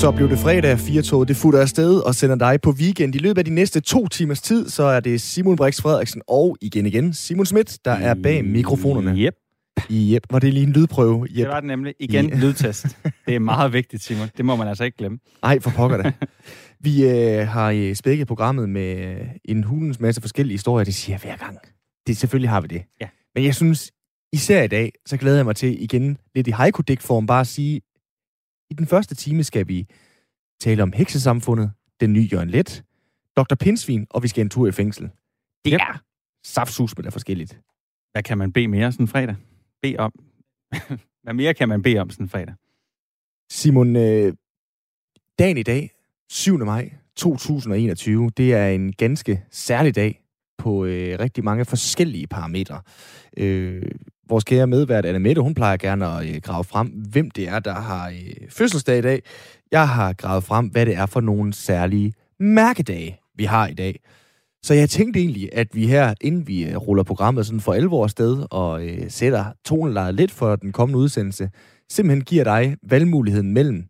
Så blev det fredag, 4 tog det futter afsted og sender dig på weekend. I løbet af de næste to timers tid, så er det Simon Brix Frederiksen og igen igen Simon Schmidt, der er bag mikrofonerne. Yep. Yep, var det lige en lydprøve? Yep. Det var det nemlig. Igen, Ja. lydtest. Det er meget vigtigt, Simon. Det må man altså ikke glemme. Ej, for pokker da. Vi øh, har øh, spækket programmet med øh, en hulens masse forskellige historier. Det siger jeg hver gang. Det, selvfølgelig har vi det. Ja. Men jeg synes, især i dag, så glæder jeg mig til igen lidt i haiku form bare at sige, i den første time skal vi tale om heksesamfundet, den nye Jørgen Let, Dr. Pinsvin, og vi skal en tur i fængsel. Det Yep. er saftsus, men det er forskelligt. Hvad kan man bede mere sådan en fredag? Bede om. Hvad mere kan man bede om sådan en fredag? Simon, øh, dagen i dag, 7. maj 2021, det er en ganske særlig dag på øh, rigtig mange forskellige parametre. Øh, vores kære medvært Anne Mette, hun plejer gerne at øh, grave frem, hvem det er, der har øh, fødselsdag i dag. Jeg har gravet frem, hvad det er for nogle særlige mærkedage, vi har i dag. Så jeg tænkte egentlig, at vi her, inden vi øh, ruller programmet sådan for alvor afsted og øh, sætter tonelejet lidt for den kommende udsendelse, simpelthen giver dig valgmuligheden mellem,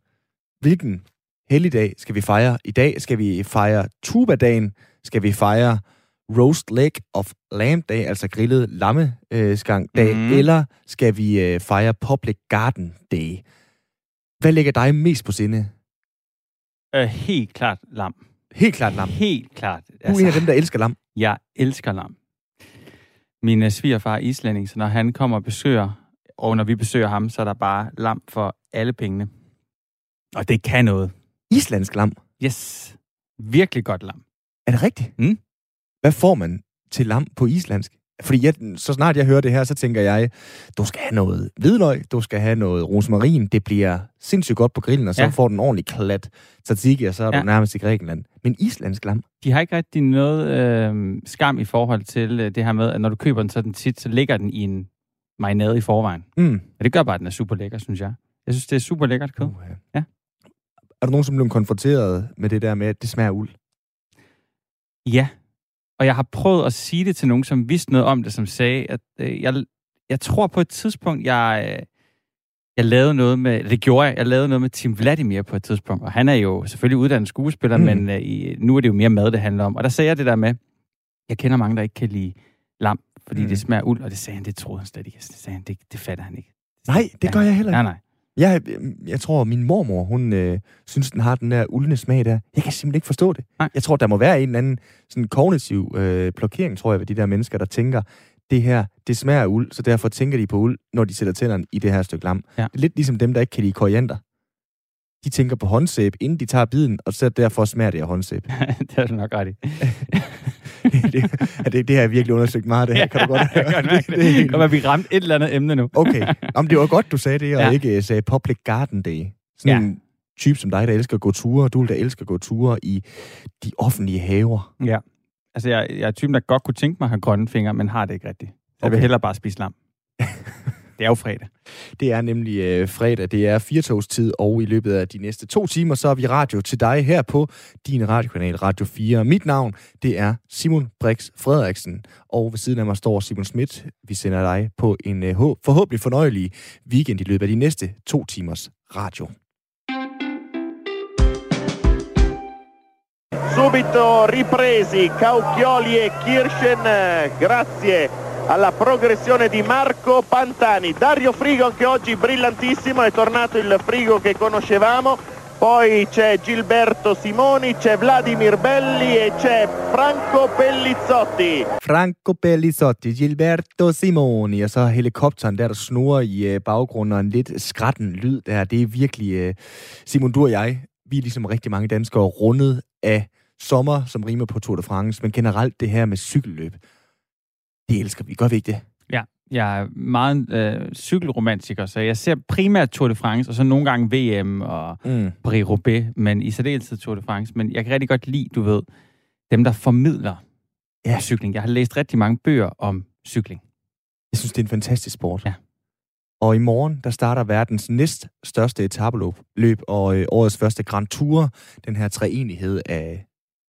hvilken helligdag skal vi fejre i dag? Skal vi fejre Tuba-dagen? Skal vi fejre Roast Leg of Lamb Day, altså grillet lammeskang dag? Mm. Eller skal vi øh, fejre Public Garden Day? Hvad ligger dig mest på sinde? Øh, helt klart lam. Helt klart lam. Helt klart. Du er en af dem, der elsker lam. Jeg elsker lam. Min øh, svigerfar er islænding, så når han kommer og besøger, og når vi besøger ham, så er der bare lam for alle pengene. Og det kan noget. Islandsk lam. Yes. Virkelig godt lam. Er det rigtigt? Mm. Hvad får man til lam på islandsk? Fordi jeg, så snart jeg hører det her, så tænker jeg, du skal have noget hvidløg, du skal have noget rosmarin, det bliver sindssygt godt på grillen, og så Ja. ja. får du en ordentlig klat tzatziki, og så er Ja. du nærmest i Grækenland. Men islandsk lam? De har ikke rigtig noget øh, skam i forhold til øh, det her med, at når du køber den sådan tit, så ligger den i en marinade i forvejen. Mm. Og det gør bare, at den er super lækker, synes jeg. Jeg synes, det er super lækkert kød. Uh, Ja. Er du nogen, som blev konfronteret med det der med, at det smager uld? Ja. Og jeg har prøvet at sige det til nogen, som vidste noget om det, som sagde, at øh, jeg, jeg tror på et tidspunkt, jeg, øh, jeg lavede noget med, det gjorde jeg, jeg lavede noget med Tim Vladimir på et tidspunkt, og han er jo selvfølgelig uddannet skuespiller, mm. Men øh, i, nu er det jo mere mad, det handler om. Og der sagde jeg det der med, jeg kender mange, der ikke kan lide lam, fordi mm. Det smager uld, og det sagde han, det troede han slet ikke. Det sagde han, det, det fatter han ikke. Nej, det gør jeg heller Nej, ikke. nej. Jeg, jeg tror, min mormor, hun øh, synes, den har den der uldne smag der. Jeg kan simpelthen ikke forstå det. Nej. Jeg tror, der må være en eller anden sådan kognitiv øh, blokering, tror jeg, ved de der mennesker, der tænker, det her, det smager af uld, så derfor tænker de på uld, når de sætter tænderne i det her stykke lam. Ja. Det er lidt ligesom dem, der ikke kan lide koriander. De tænker på håndsæb, inden de tager biden, og så derfor smager det af håndsæb. det er du nok ret i. det, det, det, har jeg virkelig undersøgt meget, det her. Kan du godt jeg kan det, det det. helt- Kom, at vi ramt et eller andet emne nu. Okay. Jamen, det var godt, du sagde det, og Ja. ikke uh, sagde Public Garden Day. Sådan Ja. en type som dig, der elsker at gå ture, du vil da elsker at gå ture i de offentlige haver. Ja. Altså, jeg, jeg er typen, der godt kunne tænke mig at have grønne fingre, men har det ikke rigtigt. Jeg vil Okay. hellere bare spise lam. det er jo fredag. Det er nemlig øh, fredag, det er firtogstid, og i løbet af de næste to timer, så har vi radio til dig her på din radiokanal Radio 4. Mit navn, det er Simon Brix Frederiksen, og ved siden af mig står Simon Schmidt. Vi sender dig på en øh, hå- forhåbentlig fornøjelig weekend i løbet af de næste to timers radio. subito ripresi Caucchioli e Kirschen eh, grazie alla progressione di Marco Pantani. Dario Frigo anche oggi brillantissimo, è tornato il Frigo che conoscevamo. Poi c'è Gilberto Simoni, c'è Vladimir Belli e c'è Franco Pellizzotti. Franco Pellizzotti, Gilberto Simoni, og så helikopteren der, der snurrer i øh, baggrunden, og en lidt skratten lyd der. Det er virkelig, øh, Simon, du og jeg, vi er ligesom rigtig mange danskere rundet af sommer, som rimer på Tour de France, men generelt det her med cykelløb, det elsker vi. Gør vi ikke det? Ja, jeg er meget øh, cykelromantiker, så jeg ser primært Tour de France, og så nogle gange VM og Mm. Paris-Roubaix, men i særdeleshed Tour de France. Men jeg kan rigtig godt lide, du ved, dem, der formidler Ja. cykling. Jeg har læst rigtig mange bøger om cykling. Jeg synes, det er en fantastisk sport. Ja. Og i morgen, der starter verdens næst største etabeløb, løb, og øh, årets første Grand Tour, den her treenighed af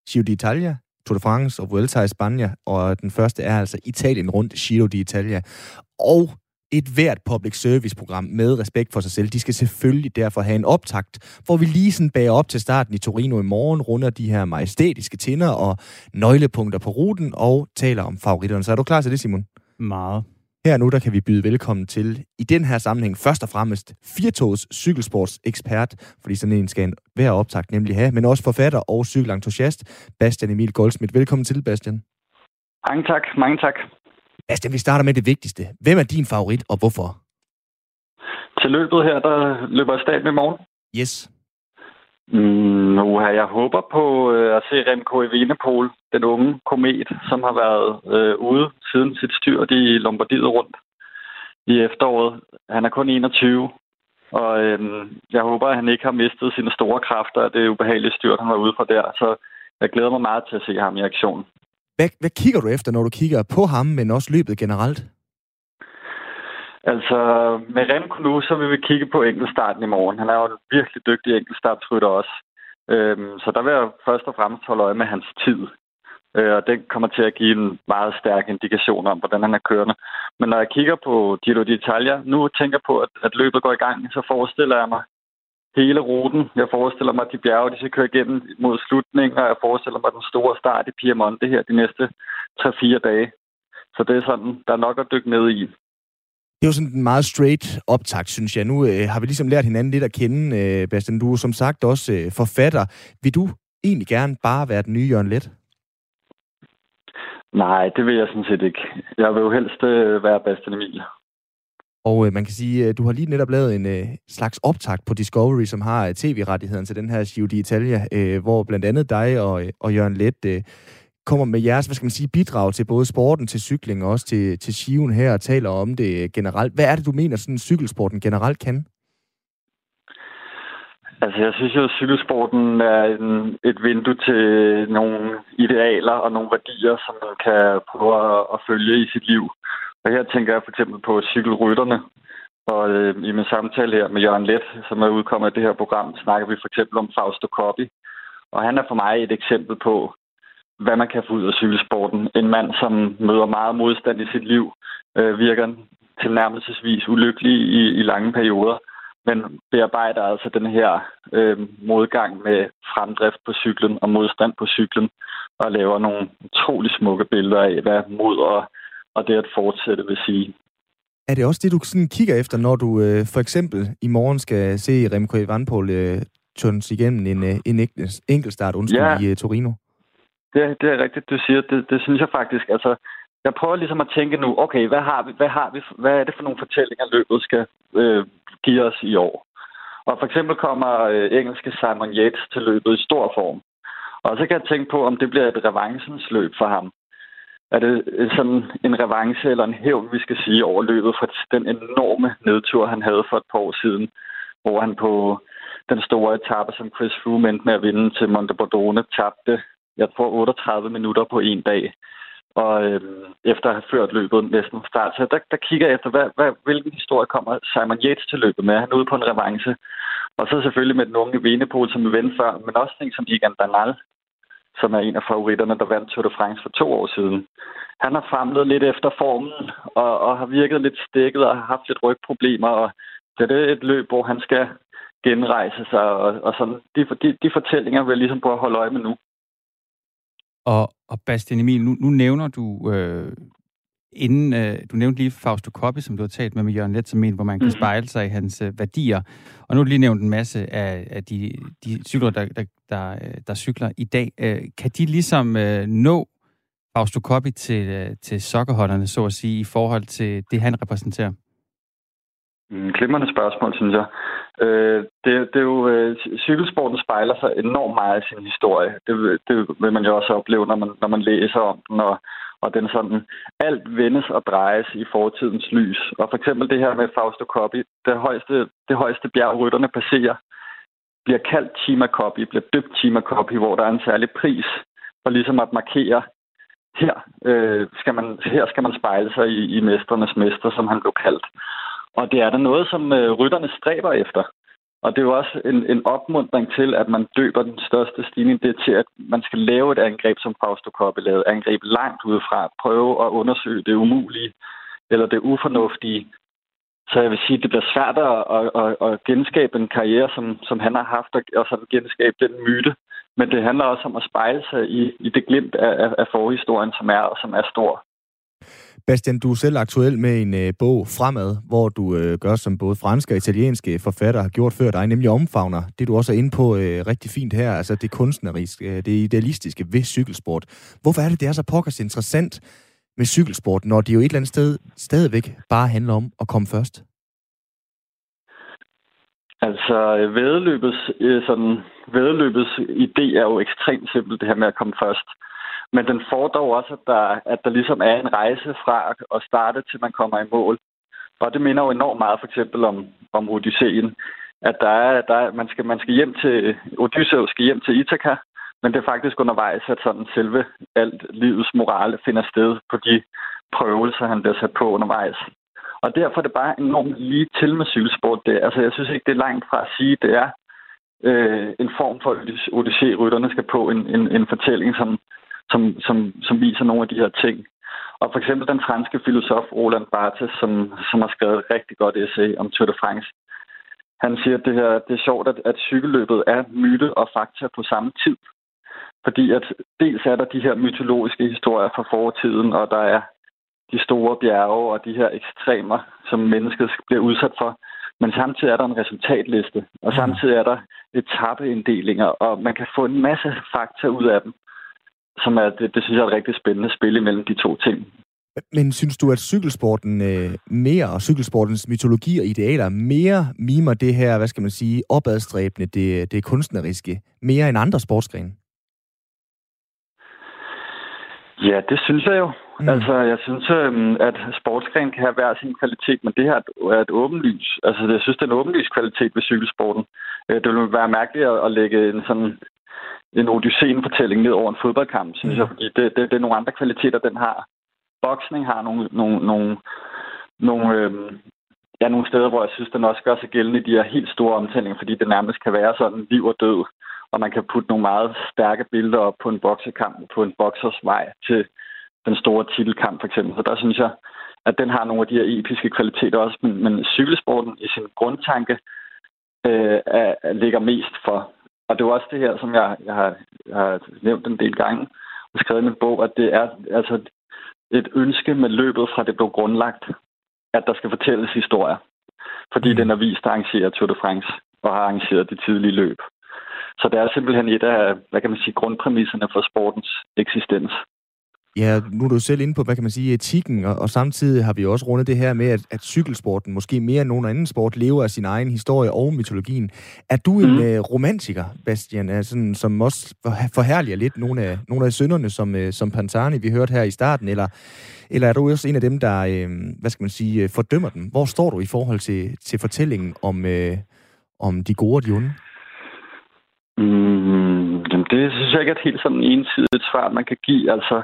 Giro d'Italia, Tour de France og Vuelta i Spanien, og den første er altså Italien rundt, Giro d'Italia. Og et hvert public service program med respekt for sig selv, de skal selvfølgelig derfor have en optakt, hvor vi lige sådan bager op til starten i Torino i morgen, runder de her majestætiske tinder og nøglepunkter på ruten og taler om favoritterne. Så er du klar til det, Simon? Meget. Her nu, der kan vi byde velkommen til, i den her sammenhæng, først og fremmest Firtogs cykelsports ekspert, fordi sådan en skal en hver optakt nemlig have, men også forfatter og cykelentusiast, Bastian Emil Goldsmith. Velkommen til, Bastian. Mange tak, mange tak. Bastian, vi starter med det vigtigste. Hvem er din favorit, og hvorfor? Til løbet her, der løber jeg stadig med morgen. Yes. Mm, nu her, jeg håber på øh, at se Remco Evenepoel, den unge komet, som har været øh, ude siden sit styr i Lombardiet rundt i efteråret. Han er kun 21, og øh, jeg håber, at han ikke har mistet sine store kræfter af det ubehagelige styrt, han var ude fra der. Så jeg glæder mig meget til at se ham i aktion. Hvad, hvad kigger du efter, når du kigger på ham, men også løbet generelt? Altså, med Remco nu, så vil vi kigge på enkeltstarten i morgen. Han er jo en virkelig dygtig enkeltstartsrytter også. Øhm, så der vil jeg først og fremmest holde øje med hans tid. Øh, og det kommer til at give en meget stærk indikation om, hvordan han er kørende. Men når jeg kigger på Giro d'Italia, nu tænker jeg på, at, at løbet går i gang, så forestiller jeg mig hele ruten. Jeg forestiller mig, at de bjerge, de skal køre igennem mod slutningen, og jeg forestiller mig den store start i Piemonte her de næste 3-4 dage. Så det er sådan, der er nok at dykke ned i. Det jo sådan en meget straight optakt, synes jeg. Nu øh, har vi ligesom lært hinanden lidt at kende, øh, Bastian. Du er som sagt også øh, forfatter. Vil du egentlig gerne bare være den nye Jørgen Let? Nej, det vil jeg sådan set ikke. Jeg vil jo helst øh, være Bastian Emil. Og øh, man kan sige, at du har lige netop lavet en øh, slags optakt på Discovery, som har øh, tv-rettigheden til den her Giro d'Italia, øh, hvor blandt andet dig og, øh, og Jørgen Let øh, kommer med jeres, hvad skal man sige, bidrag til både sporten, til cykling og også til, til Skiven her og taler om det generelt. Hvad er det, du mener, sådan cykelsporten generelt kan? Altså, jeg synes jo, at cykelsporten er en, et vindue til nogle idealer og nogle værdier, som man kan prøve at, at følge i sit liv. Og her tænker jeg for eksempel på cykelrytterne. Og øh, i min samtale her med Jørgen Let, som er udkommet af det her program, snakker vi for eksempel om Fausto Coppi. Og han er for mig et eksempel på, hvad man kan få ud af cykelsporten. En mand, som møder meget modstand i sit liv, øh, virker tilnærmelsesvis ulykkelig i, i lange perioder, men bearbejder altså den her øh, modgang med fremdrift på cyklen og modstand på cyklen, og laver nogle utrolig smukke billeder af, hvad mod og, og det at fortsætte vil sige. Er det også det, du sådan kigger efter, når du øh, for eksempel i morgen skal se Remco Evenepoel øh, tøns igennem en, øh, en enkeltstart undskyld, ja. i øh, Torino? Det, det er rigtigt, du siger. Det, det synes jeg faktisk. Altså, jeg prøver ligesom at tænke nu, okay, hvad har vi, hvad har vi, hvad er det for nogle fortællinger, løbet skal øh, give os i år? Og for eksempel kommer øh, engelske Simon Yates til løbet i stor form. Og så kan jeg tænke på, om det bliver et revancens løb for ham. Er det øh, sådan en revanche eller en hævn, vi skal sige, over løbet for den enorme nedtur, han havde for et par år siden, hvor han på den store etape, som Chris Froome endte med at vinde til Monte Bordone, tabte jeg tror, 38 minutter på en dag. Og øh, efter at have ført løbet næsten fra start. Så der, der kigger jeg efter, hvad, hvad, hvilken historie kommer Simon Yates til løbet med. Han er ude på en revanche. Og så selvfølgelig med den unge Venepol, som vi vendte før, men også en som Egan Bernal, som er en af favoritterne, der vandt Tour de France for to år siden. Han har famlet lidt efter formen, og, og har virket lidt stikket og har haft lidt rygproblemer, og det er et løb, hvor han skal genrejse sig, og, og sådan. De, de, de fortællinger vil jeg ligesom prøve at holde øje med nu. Og, og Bastian Emil, nu, nu nævner du, øh, inden, øh, du nævnte lige Fausto Coppi, som du har talt med med Jørgen Let, som en, hvor man kan mhm. spejle sig i hans øh, værdier. Og nu har du lige nævnt en masse af, af de, de cykler, der, der, der, øh, der cykler i dag. Øh, kan de ligesom øh, nå Fausto Coppi til, øh, til sokkerholderne, så at sige, i forhold til det, han repræsenterer? Mm, glimrende spørgsmål, synes jeg. Øh, det, det er jo, øh, cykelsporten spejler sig enormt meget i sin historie. Det, det vil man jo også opleve, når man, når man læser om den, og, og den sådan, alt vendes og drejes i fortidens lys. Og for eksempel det her med Fausto Coppi, det højeste, det højeste bjerg, rytterne passerer, bliver kaldt Chima Coppi, bliver døbt Chima Coppi, hvor der er en særlig pris for ligesom at markere, her, øh, skal man, her skal man spejle sig i, i mesternes mester, som han blev kaldt. Og det er der noget, som øh, rytterne stræber efter. Og det er jo også en, en opmuntring til, at man døber den største stigning. Det er til, at man skal lave et angreb, som Fausto Koppe lavede. Angreb langt udefra. Prøve at undersøge det umulige eller det ufornuftige. så jeg vil sige, at det bliver svært at, at, at, at genskabe en karriere, som, som han har haft, og, og genskabe den myte. Men det handler også om at spejle sig i, i det glimt af, af forhistorien, som er, og som er stor. Bastian, du er selv aktuel med en øh, bog Fremad, hvor du øh, gør som både franske og italienske forfattere har gjort før dig, nemlig omfavner det, du også er inde på øh, rigtig fint her, altså det kunstneriske, øh, det idealistiske ved cykelsport. Hvorfor er det, det er så pokkers interessant med cykelsport, når det jo et eller andet sted stadigvæk bare handler om at komme først? Altså, vedløbets, øh, sådan, vedløbets idé er jo ekstremt simpelt, det her med at komme først. Men den får dog også, at der, at der ligesom er en rejse fra at starte, til man kommer i mål. Og det minder jo enormt meget for eksempel om, om Odysseen. At der er, der er, man, skal, man skal hjem til, Odysseus skal hjem til Ithaka, men det er faktisk undervejs, at sådan selve alt livets morale finder sted på de prøvelser, han bliver sat på undervejs. Og derfor er det bare enormt lige til med cykelsport. Det, altså, jeg synes ikke, det er langt fra at sige, det er øh, en form for odyssé, rytterne skal på, en, en, en fortælling, som, som, som, som viser nogle af de her ting. Og for eksempel den franske filosof Roland Barthes, som, som har skrevet et rigtig godt essay om Tour de France, han siger, at det, her, det er sjovt, at, at cykelløbet er myte og fakta på samme tid. Fordi at dels er der de her mytologiske historier fra fortiden, og der er de store bjerge og de her ekstremer, som mennesket bliver udsat for. Men samtidig er der en resultatliste, og samtidig er der etappeinddelinger, og man kan få en masse fakta ud af dem som er, det, det synes jeg er et rigtig spændende spil imellem de to ting. Men synes du, at cykelsporten øh, mere, og cykelsportens mytologi og idealer, mere mimer det her, hvad skal man sige, opadstræbende, det, det kunstneriske, mere end andre sportsgrene? Ja, det synes jeg jo. Mm. Altså, jeg synes, øhm, at sportsgren kan have hver sin kvalitet, men det her er et åbenlys. Altså, jeg synes, det er en åbenlys kvalitet ved cykelsporten. Øh, det ville være mærkeligt at lægge en sådan en Odysseen-fortælling ned over en fodboldkamp, synes mm. jeg, fordi det, det, det er nogle andre kvaliteter, den har. Boksning har nogle, nogle, nogle, nogle, øh, ja, nogle steder, hvor jeg synes, den også gør sig gældende i de her helt store omtællinger, fordi det nærmest kan være sådan liv og død, og man kan putte nogle meget stærke billeder op på en boksekamp, på en boksers vej til den store titelkamp, for eksempel. Så der synes jeg, at den har nogle af de her episke kvaliteter også, men, men cykelsporten i sin grundtanke øh, er, ligger mest for og det er også det her, som jeg, jeg, har, jeg har nævnt en del gange og skrevet i min bog, at det er altså et ønske med løbet fra det blev grundlagt, at der skal fortælles historier. Fordi mm. den er vist at arrangere Tour de France og har arrangeret de tidlige løb. Så det er simpelthen et af, hvad kan man sige, grundpræmisserne for sportens eksistens. Ja, nu er du selv inde på, hvad kan man sige, etikken, og, og samtidig har vi også rundet det her med, at, at cykelsporten, måske mere end nogen anden sport, lever af sin egen historie og mytologien. Er du en mm. uh, romantiker, Bastian, er sådan, som også forhærliger lidt nogle af, nogle af sønderne, som, uh, som Pantani, vi hørte her i starten, eller, eller er du også en af dem, der, uh, hvad skal man sige, fordømmer dem? Hvor står du i forhold til, til fortællingen om, uh, om de gode og de onde? Mm, jamen det synes jeg ikke er et helt sådan ensidigt svar, man kan give. Altså,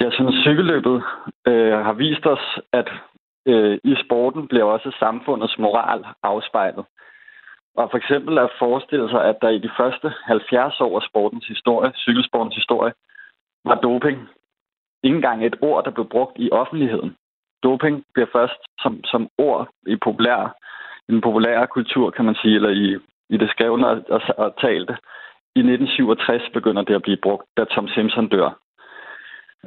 jeg synes, cykelløbet øh, har vist os, at øh, i sporten bliver også samfundets moral afspejlet. Og for eksempel at forestille sig, at der i de første 70 år af sportens historie, cykelsportens historie, var doping. ikke gang et ord, der blev brugt i offentligheden. Doping bliver først som, som ord i populær, i den populære kultur, kan man sige, eller i, i det skrevne og, og, og talte. I 1967 begynder det at blive brugt, da Tom Simpson dør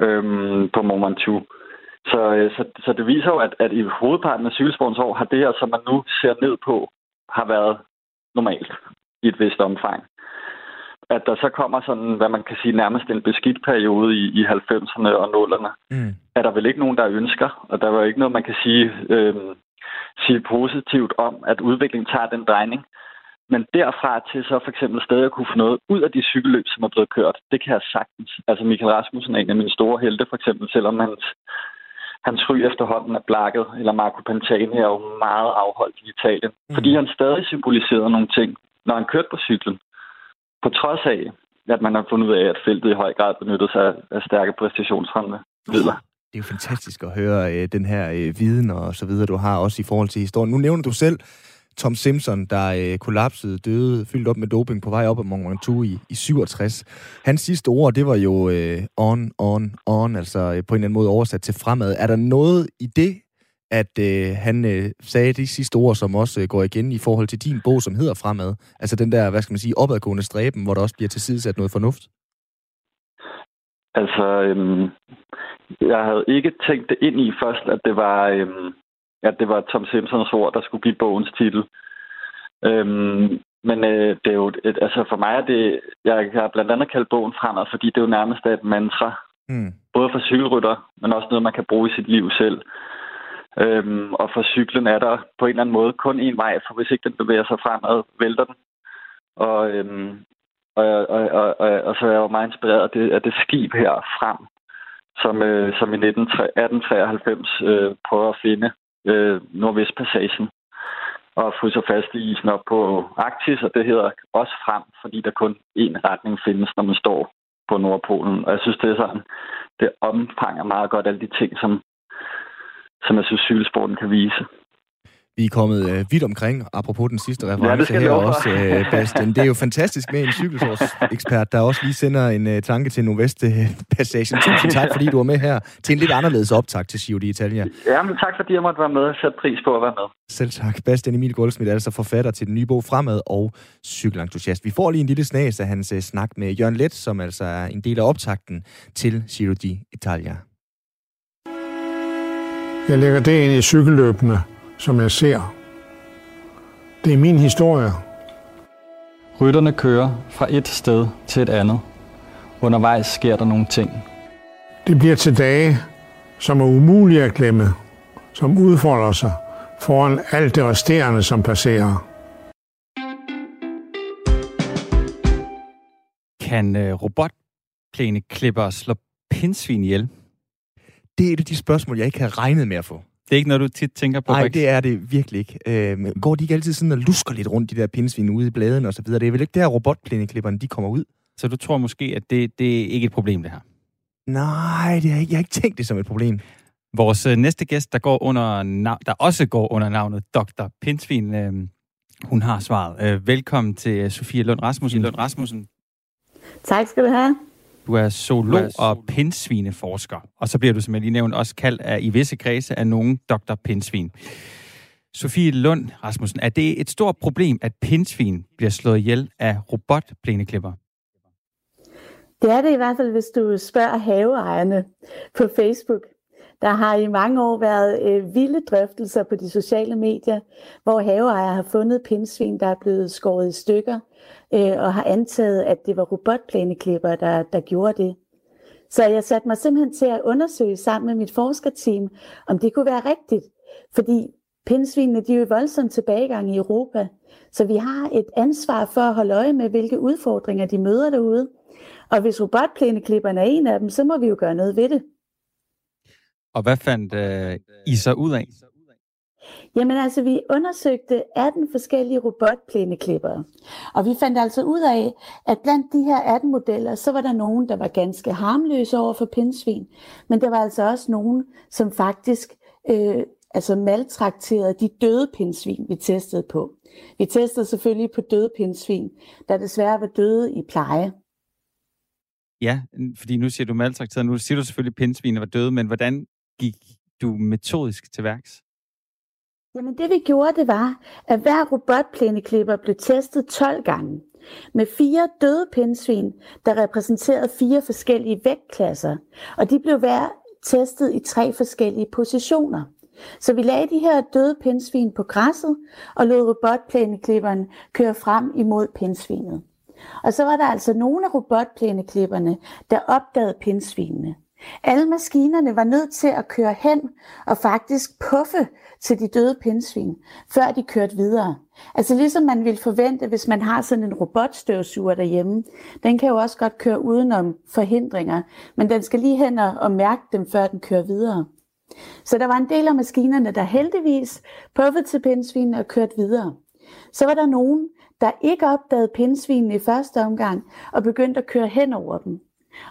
øhm, på Moment 2. Så, øh, så, så det viser jo, at, at i hovedparten af cykelsportens år har det her, som man nu ser ned på, har været normalt i et vist omfang. At der så kommer sådan, hvad man kan sige, nærmest en beskidt periode i, i 90'erne og 0'erne, mm. er der vel ikke nogen, der ønsker, og der er jo ikke noget, man kan sige, øh, sige positivt om, at udviklingen tager den drejning. Men derfra til så for eksempel stadig at kunne få noget ud af de cykelløb, som er blevet kørt, det kan jeg sagtens. Altså Michael Rasmussen er en af mine store helte, for eksempel, selvom hans, hans ry efterhånden er blakket, eller Marco Pantani er jo meget afholdt i Italien. Mm. Fordi han stadig symboliserede nogle ting, når han kørte på cyklen. På trods af, at man har fundet ud af, at feltet i høj grad benyttede sig af stærke præstationsfremmende midler. Det er jo fantastisk at høre øh, den her øh, viden og så videre, du har også i forhold til historien. Nu nævner du selv Tom Simpson, der øh, kollapsede, døde, fyldt op med doping på vej op af Mont Ventoux i, i 67. Hans sidste ord, det var jo øh, on, on, on, altså øh, på en eller anden måde oversat til fremad. Er der noget i det, at øh, han øh, sagde de sidste ord, som også øh, går igen i forhold til din bog, som hedder Fremad. Altså den der, hvad skal man sige, opadgående stræben, hvor der også bliver tilsidesat noget fornuft. Altså, øhm, jeg havde ikke tænkt det ind i først, at det var, øhm, at det var Tom Simpsons ord, der skulle blive bogens titel. Øhm, men øh, det er jo, et, altså for mig er det, jeg har blandt andet kaldt bogen fremad, fordi det er jo nærmest et mantra. Mm. Både for cykelrytter, men også noget, man kan bruge i sit liv selv. Øhm, og for cyklen er der på en eller anden måde kun én vej, for hvis ikke den bevæger sig fremad, vælter den. Og, øhm, og, og, og, og, og så er jeg jo meget inspireret af det, af det skib her frem, som, øh, som i 1893 øh, prøver at finde øh, Nordvestpassagen og fryser fast i isen op på Arktis, og det hedder også frem, fordi der kun én retning findes, når man står på Nordpolen. Og jeg synes, det er sådan, det omfanger meget godt alle de ting, som, som jeg synes, cykelsporten kan vise. Vi er kommet øh, vidt omkring, apropos den sidste reference ja, her også, øh, Bastian. Det er jo fantastisk med en cykelsportsekspert, der også lige sender en øh, tanke til Nordvest-passagen. Tusind tak, fordi du var med her til en lidt anderledes optag til Giro d'Italia. Ja, men tak fordi jeg måtte være med og sætte pris på at være med. Selv tak. Bastian Emil Goldsmith er altså forfatter til den nye bog Fremad og cykelentusiast. Vi får lige en lille snas af hans øh, snak med Jørgen Let, som altså er en del af optakten til Giro d'Italia. Jeg lægger det ind i cykelløbene som jeg ser. Det er min historie. Rytterne kører fra et sted til et andet. Undervejs sker der nogle ting. Det bliver til dage, som er umulige at glemme, som udfolder sig foran alt det resterende, som passerer. Kan uh, robotplæneklipper slå pindsvin ihjel? Det er et af de spørgsmål, jeg ikke havde regnet med at få. Det er ikke noget, du tit tænker på? Nej, det er det virkelig ikke. Øh, går de ikke altid sådan og lusker lidt rundt, de der pindsvin ude i bladene og så videre? Det er vel ikke der, robotplæneklipperne de kommer ud? Så du tror måske, at det, det er ikke et problem, det her? Nej, det er ikke, jeg har ikke tænkt det som et problem. Vores øh, næste gæst, der, går under, der også går under navnet Dr. Pindsvin, øh, hun har svaret. Øh, velkommen til øh, Sofie Lund Rasmussen. Lund Rasmussen. Tak skal du have. Du er zoolog og pindsvineforsker, og så bliver du, som jeg lige nævnte, også kaldt af, i visse kredse af nogen Dr. Pindsvin. Sofie Lund Rasmussen, er det et stort problem, at pindsvin bliver slået ihjel af robotplæneklipper? Det er det i hvert fald, hvis du spørger haveejerne på Facebook. Der har i mange år været øh, vilde drøftelser på de sociale medier, hvor haveejere har fundet pindsvin, der er blevet skåret i stykker, øh, og har antaget, at det var robotplæneklipper, der, der gjorde det. Så jeg satte mig simpelthen til at undersøge sammen med mit forskerteam, om det kunne være rigtigt. Fordi pindsvinene de er jo voldsomt tilbagegang i Europa, så vi har et ansvar for at holde øje med, hvilke udfordringer de møder derude. Og hvis robotplæneklipperne er en af dem, så må vi jo gøre noget ved det. Og hvad fandt øh, I så ud af? Jamen altså, vi undersøgte 18 forskellige robotplæneklippere. Og vi fandt altså ud af, at blandt de her 18 modeller, så var der nogen, der var ganske harmløse over for pindsvin. Men der var altså også nogen, som faktisk øh, altså maltrakterede de døde pindsvin, vi testede på. Vi testede selvfølgelig på døde pindsvin, der desværre var døde i pleje. Ja, fordi nu siger du maltrakteret, nu siger du selvfølgelig, at pindsvinene var døde, men hvordan gik du metodisk til værks? Jamen det vi gjorde, det var, at hver robotplæneklipper blev testet 12 gange med fire døde pindsvin, der repræsenterede fire forskellige vægtklasser, og de blev hver testet i tre forskellige positioner. Så vi lagde de her døde pindsvin på græsset og lod robotplæneklipperen køre frem imod pindsvinet. Og så var der altså nogle af robotplæneklipperne, der opdagede pindsvinene. Alle maskinerne var nødt til at køre hen og faktisk puffe til de døde pindsvin, før de kørte videre. Altså ligesom man ville forvente, hvis man har sådan en robotstøvsuger derhjemme. Den kan jo også godt køre udenom forhindringer, men den skal lige hen og mærke dem, før den kører videre. Så der var en del af maskinerne, der heldigvis puffede til pindsvinene og kørte videre. Så var der nogen, der ikke opdagede pindsvinene i første omgang og begyndte at køre hen over dem.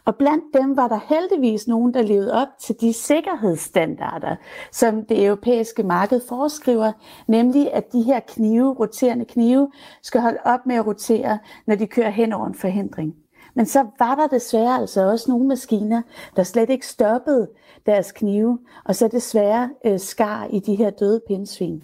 Og blandt dem var der heldigvis nogen, der levede op til de sikkerhedsstandarder, som det europæiske marked foreskriver, nemlig at de her knive, roterende knive, skal holde op med at rotere, når de kører hen over en forhindring. Men så var der desværre altså også nogle maskiner, der slet ikke stoppede deres knive, og så desværre øh, skar i de her døde pindsvin.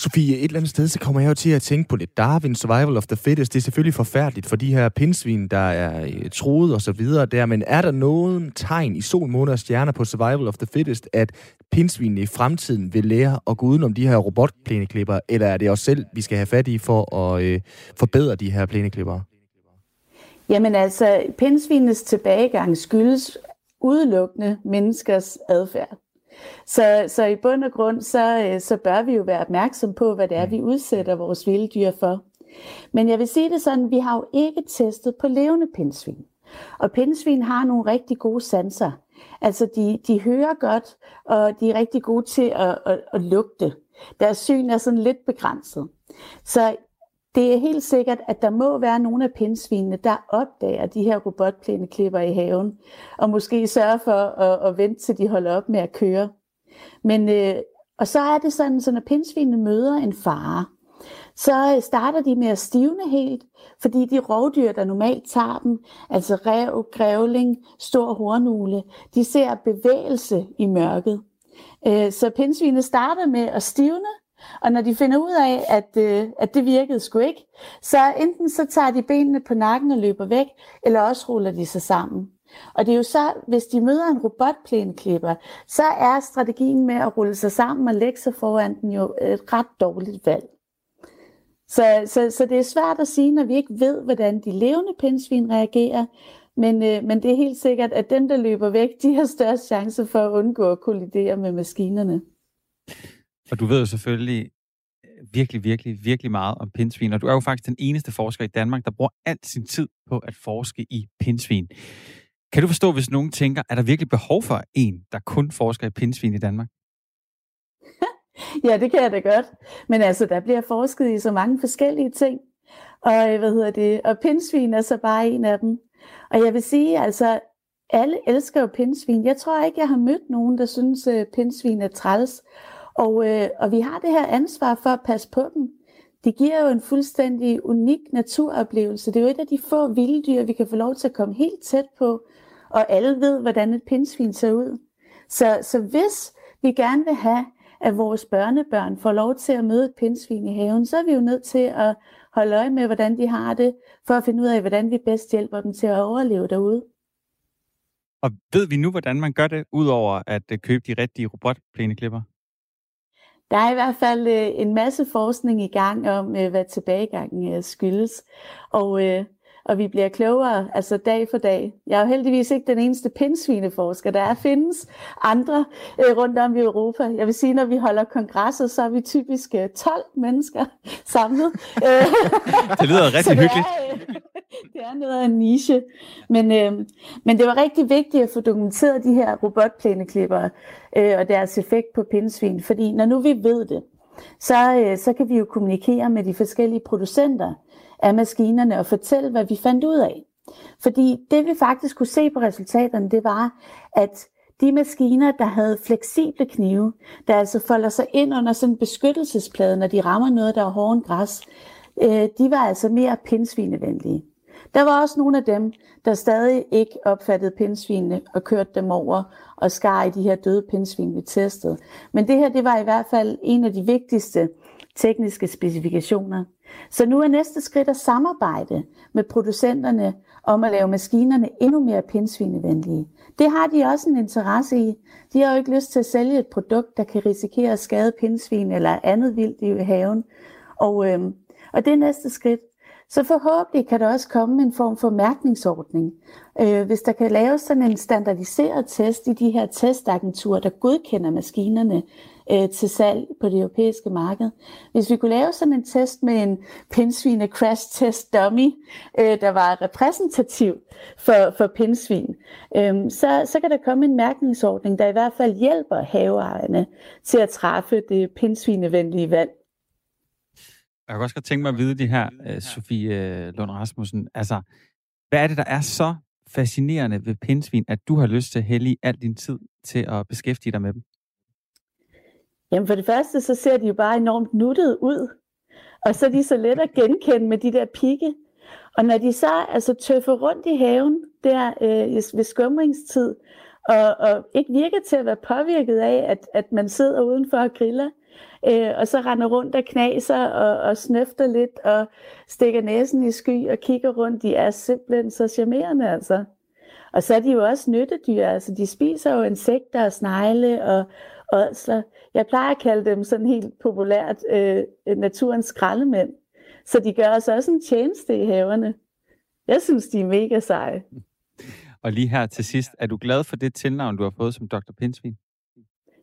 Sofie, et eller andet sted, så kommer jeg jo til at tænke på lidt Darwin, survival of the fittest, det er selvfølgelig forfærdeligt for de her pindsvin, der er øh, troet og så videre der, men er der nogen tegn i sol, måne og stjerner på survival of the fittest, at pindsvinene i fremtiden vil lære at gå udenom de her robotplæneklipper, eller er det os selv, vi skal have fat i for at øh, forbedre de her plæneklipper? Jamen altså, pindsvinenes tilbagegang skyldes udelukkende menneskers adfærd. Så, så i bund og grund, så, øh, så bør vi jo være opmærksom på, hvad det er, vi udsætter vores vilde dyr for. Men jeg vil sige det sådan, vi har jo ikke testet på levende pindsvin. Og pindsvin har nogle rigtig gode sanser. Altså, de, de hører godt, og de er rigtig gode til at, at, at lugte. Deres syn er sådan lidt begrænset. Så det er helt sikkert, at der må være nogle af pindsvinene, der opdager de her robotplæneklipper i haven, og måske sørger for at, at vente til de holder op med at køre. Men, øh, og så er det sådan, så når pindsvinene møder en fare, så starter de med at stivne helt, fordi de rovdyr, der normalt tager dem, altså rev, grævling, stor hornugle, de ser bevægelse i mørket. Øh, så pindsvinene starter med at stivne, og når de finder ud af, at, øh, at det virkede sgu ikke, så enten så tager de benene på nakken og løber væk, eller også ruller de sig sammen. Og det er jo så, hvis de møder en robotplæneklipper, så er strategien med at rulle sig sammen og lægge sig foran den jo et ret dårligt valg. Så, så, så det er svært at sige, når vi ikke ved, hvordan de levende pindsvin reagerer, men, øh, men det er helt sikkert, at dem, der løber væk, de har størst chance for at undgå at kollidere med maskinerne. Og du ved jo selvfølgelig øh, virkelig, virkelig, virkelig meget om pindsvin, og du er jo faktisk den eneste forsker i Danmark, der bruger al sin tid på at forske i pindsvin. Kan du forstå, hvis nogen tænker, er der virkelig behov for en, der kun forsker i pindsvin i Danmark? ja, det kan jeg da godt. Men altså, der bliver forsket i så mange forskellige ting. Og øh, hvad hedder det? Og pindsvin er så bare en af dem. Og jeg vil sige, altså, alle elsker jo pindsvin. Jeg tror ikke, jeg har mødt nogen, der synes, at pindsvin er træls. Og, øh, og vi har det her ansvar for at passe på dem. Det giver jo en fuldstændig unik naturoplevelse. Det er jo et af de få vilde dyr, vi kan få lov til at komme helt tæt på, og alle ved, hvordan et pindsvin ser ud. Så, så hvis vi gerne vil have, at vores børnebørn får lov til at møde et pindsvin i haven, så er vi jo nødt til at holde øje med, hvordan de har det, for at finde ud af, hvordan vi bedst hjælper dem til at overleve derude. Og ved vi nu, hvordan man gør det, udover at øh, købe de rigtige robotplæneklipper? Der er i hvert fald øh, en masse forskning i gang om, øh, hvad tilbagegangen øh, skyldes. Og, øh, og vi bliver klogere, altså dag for dag. Jeg er jo heldigvis ikke den eneste pindsvineforsker. Der er findes andre øh, rundt om i Europa. Jeg vil sige, når vi holder kongresser, så er vi typisk øh, 12 mennesker samlet. det lyder rigtig hyggeligt. Er, øh, det er noget af en niche. Men, øh, men det var rigtig vigtigt at få dokumenteret de her robotplæneklipper øh, og deres effekt på pindsvin. Fordi når nu vi ved det, så, øh, så kan vi jo kommunikere med de forskellige producenter af maskinerne og fortælle, hvad vi fandt ud af. Fordi det vi faktisk kunne se på resultaterne, det var, at de maskiner, der havde fleksible knive, der altså folder sig ind under sådan en beskyttelsesplade, når de rammer noget, der er hårdt græs, øh, de var altså mere pindsvinevenlige. Der var også nogle af dem, der stadig ikke opfattede pindsvinene og kørte dem over og skar i de her døde pindsvin, vi testede. Men det her, det var i hvert fald en af de vigtigste tekniske specifikationer. Så nu er næste skridt at samarbejde med producenterne om at lave maskinerne endnu mere pindsvinevenlige. Det har de også en interesse i. De har jo ikke lyst til at sælge et produkt, der kan risikere at skade pindsvin eller andet vildt i haven. Og, øhm, og det er næste skridt. Så forhåbentlig kan der også komme en form for mærkningsordning. Øh, hvis der kan laves sådan en standardiseret test i de her testagenturer, der godkender maskinerne øh, til salg på det europæiske marked. Hvis vi kunne lave sådan en test med en pindsvine crash test dummy, øh, der var repræsentativ for, for pindsvin, øh, så, så kan der komme en mærkningsordning, der i hvert fald hjælper haveejerne til at træffe det pindsvinevenlige valg. Jeg kan også godt tænke mig at vide det her, øh, Sofie øh, Lund Rasmussen. Altså, hvad er det, der er så fascinerende ved pindsvin, at du har lyst til at hælde al din tid til at beskæftige dig med dem? Jamen for det første, så ser de jo bare enormt nuttet ud. Og så er de så let at genkende med de der pigge. Og når de så altså tøffer rundt i haven der øh, ved skumringstid, og, og ikke virker til at være påvirket af, at, at man sidder udenfor og griller, øh, og så render rundt og knaser og, og snøfter lidt og stikker næsen i sky og kigger rundt. De er simpelthen så charmerende, altså. Og så er de jo også nyttedyr, altså de spiser jo insekter og snegle og ådsler. Jeg plejer at kalde dem sådan helt populært øh, naturens skraldemænd. Så de gør os også en tjeneste i haverne. Jeg synes, de er mega seje. Og lige her til sidst, er du glad for det tilnavn, du har fået som Dr. Pinsvin?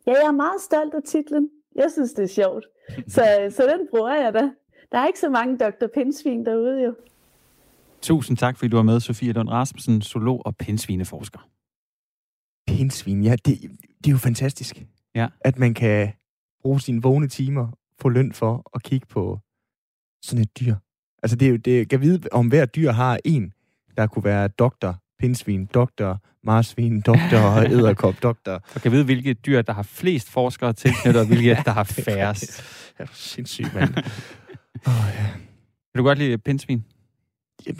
Ja, jeg er meget stolt af titlen. Jeg synes, det er sjovt. Så, så den bruger jeg da. Der er ikke så mange Dr. Pinsvin derude jo. Tusind tak, fordi du var med, Sofie Lund Rasmussen, zoolog og pinsvineforsker. Pinsvin, ja, det, det er jo fantastisk. Ja. At man kan bruge sine vågne timer, få løn for at kigge på sådan et dyr. Altså, det, er jo, det kan vide, om hver dyr har en, der kunne være doktor, pinsvin, doktor, marsvin, doktor, æderkop, doktor. Du kan vide, hvilke dyr, der har flest forskere tilknyttet, og hvilke, der har færrest. Ja, det er sindssygt, mand. oh, ja. Kan du godt lide pinsvin?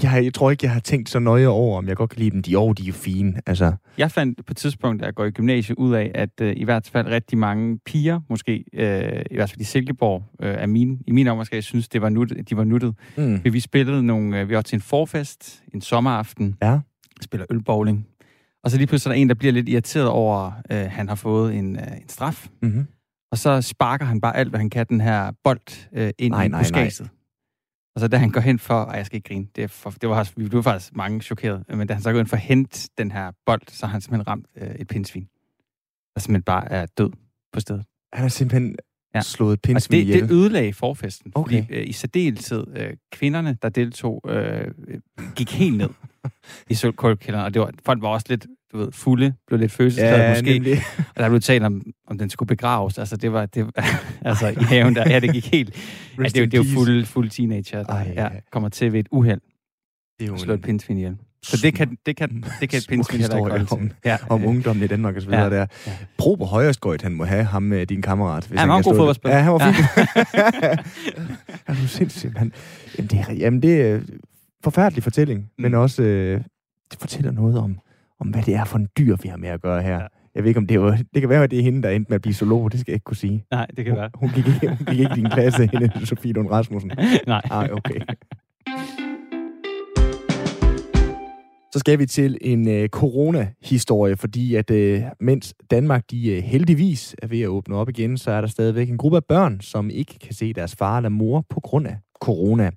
Jeg, jeg tror ikke, jeg har tænkt så nøje over, om jeg godt kan lide dem. De, oh, de er jo fine. Altså. Jeg fandt på et tidspunkt, da jeg går i gymnasiet, ud af, at øh, i hvert fald rigtig mange piger, måske, øh, i hvert fald i Silkeborg, øh, er mine, i min omgang, jeg synes, det var nuttet, de var nuttet. Mm. Vi spillede nogle, øh, vi var til en forfest, en sommeraften, ja. Spiller ølbowling, og så lige pludselig er der en, der bliver lidt irriteret over, øh, han har fået en, øh, en straf. Mm-hmm. Og så sparker han bare alt, hvad han kan, den her bold øh, ind nej, i buskaget. Og så da han går hen for, og jeg skal ikke grine, det, er for, det var, vi blev faktisk mange chokeret, men da han så går ind for at hente den her bold, så har han simpelthen ramt øh, et pindsvin, der simpelthen bare er død på stedet. Han har simpelthen ja. slået et pindsvin ihjel? det, det ødelagde forfesten, okay. fordi øh, i særdeleshed øh, kvinderne, der deltog, øh, gik helt ned i sølvkålkælderen, og det var, folk var også lidt du ved, fulde, blev lidt følelsesladet ja, måske. Nemlig. Og der blev talt om, om den skulle begraves. Altså, det var, det, altså i haven der, ja, det gik helt... ja, det, det, er jo fuld, fuld teenager, der Ej, ja. kommer til ved et uheld. Det er jo slå et pindsvin ihjel. Så det kan, det kan, det kan et pindsvin heller ikke holde om, ja, om ungdommen i Danmark og så videre ja, der. Ja. Prober Højerskøjt, han må have ham med din kammerat. Hvis ja, han var en god fodboldspiller. Ja, han var fint. Ja. han er sindssygt. Han, jamen, det er, jamen, det er forfærdelig fortælling, mm. men også øh, det fortæller noget om, om hvad det er for en dyr, vi har med at gøre her. Ja. Jeg ved ikke, om det var... Det kan være, at det er hende, der endte med at blive zoolog. Det skal jeg ikke kunne sige. Nej, det kan hun, være. Hun gik, ikke, hun gik ikke i din klasse, hende Sofie Lund Rasmussen. Nej. Nej, okay. Så skal vi til en øh, corona-historie, fordi at øh, mens Danmark de øh, heldigvis er ved at åbne op igen, så er der stadigvæk en gruppe af børn, som ikke kan se deres far eller mor på grund af corona.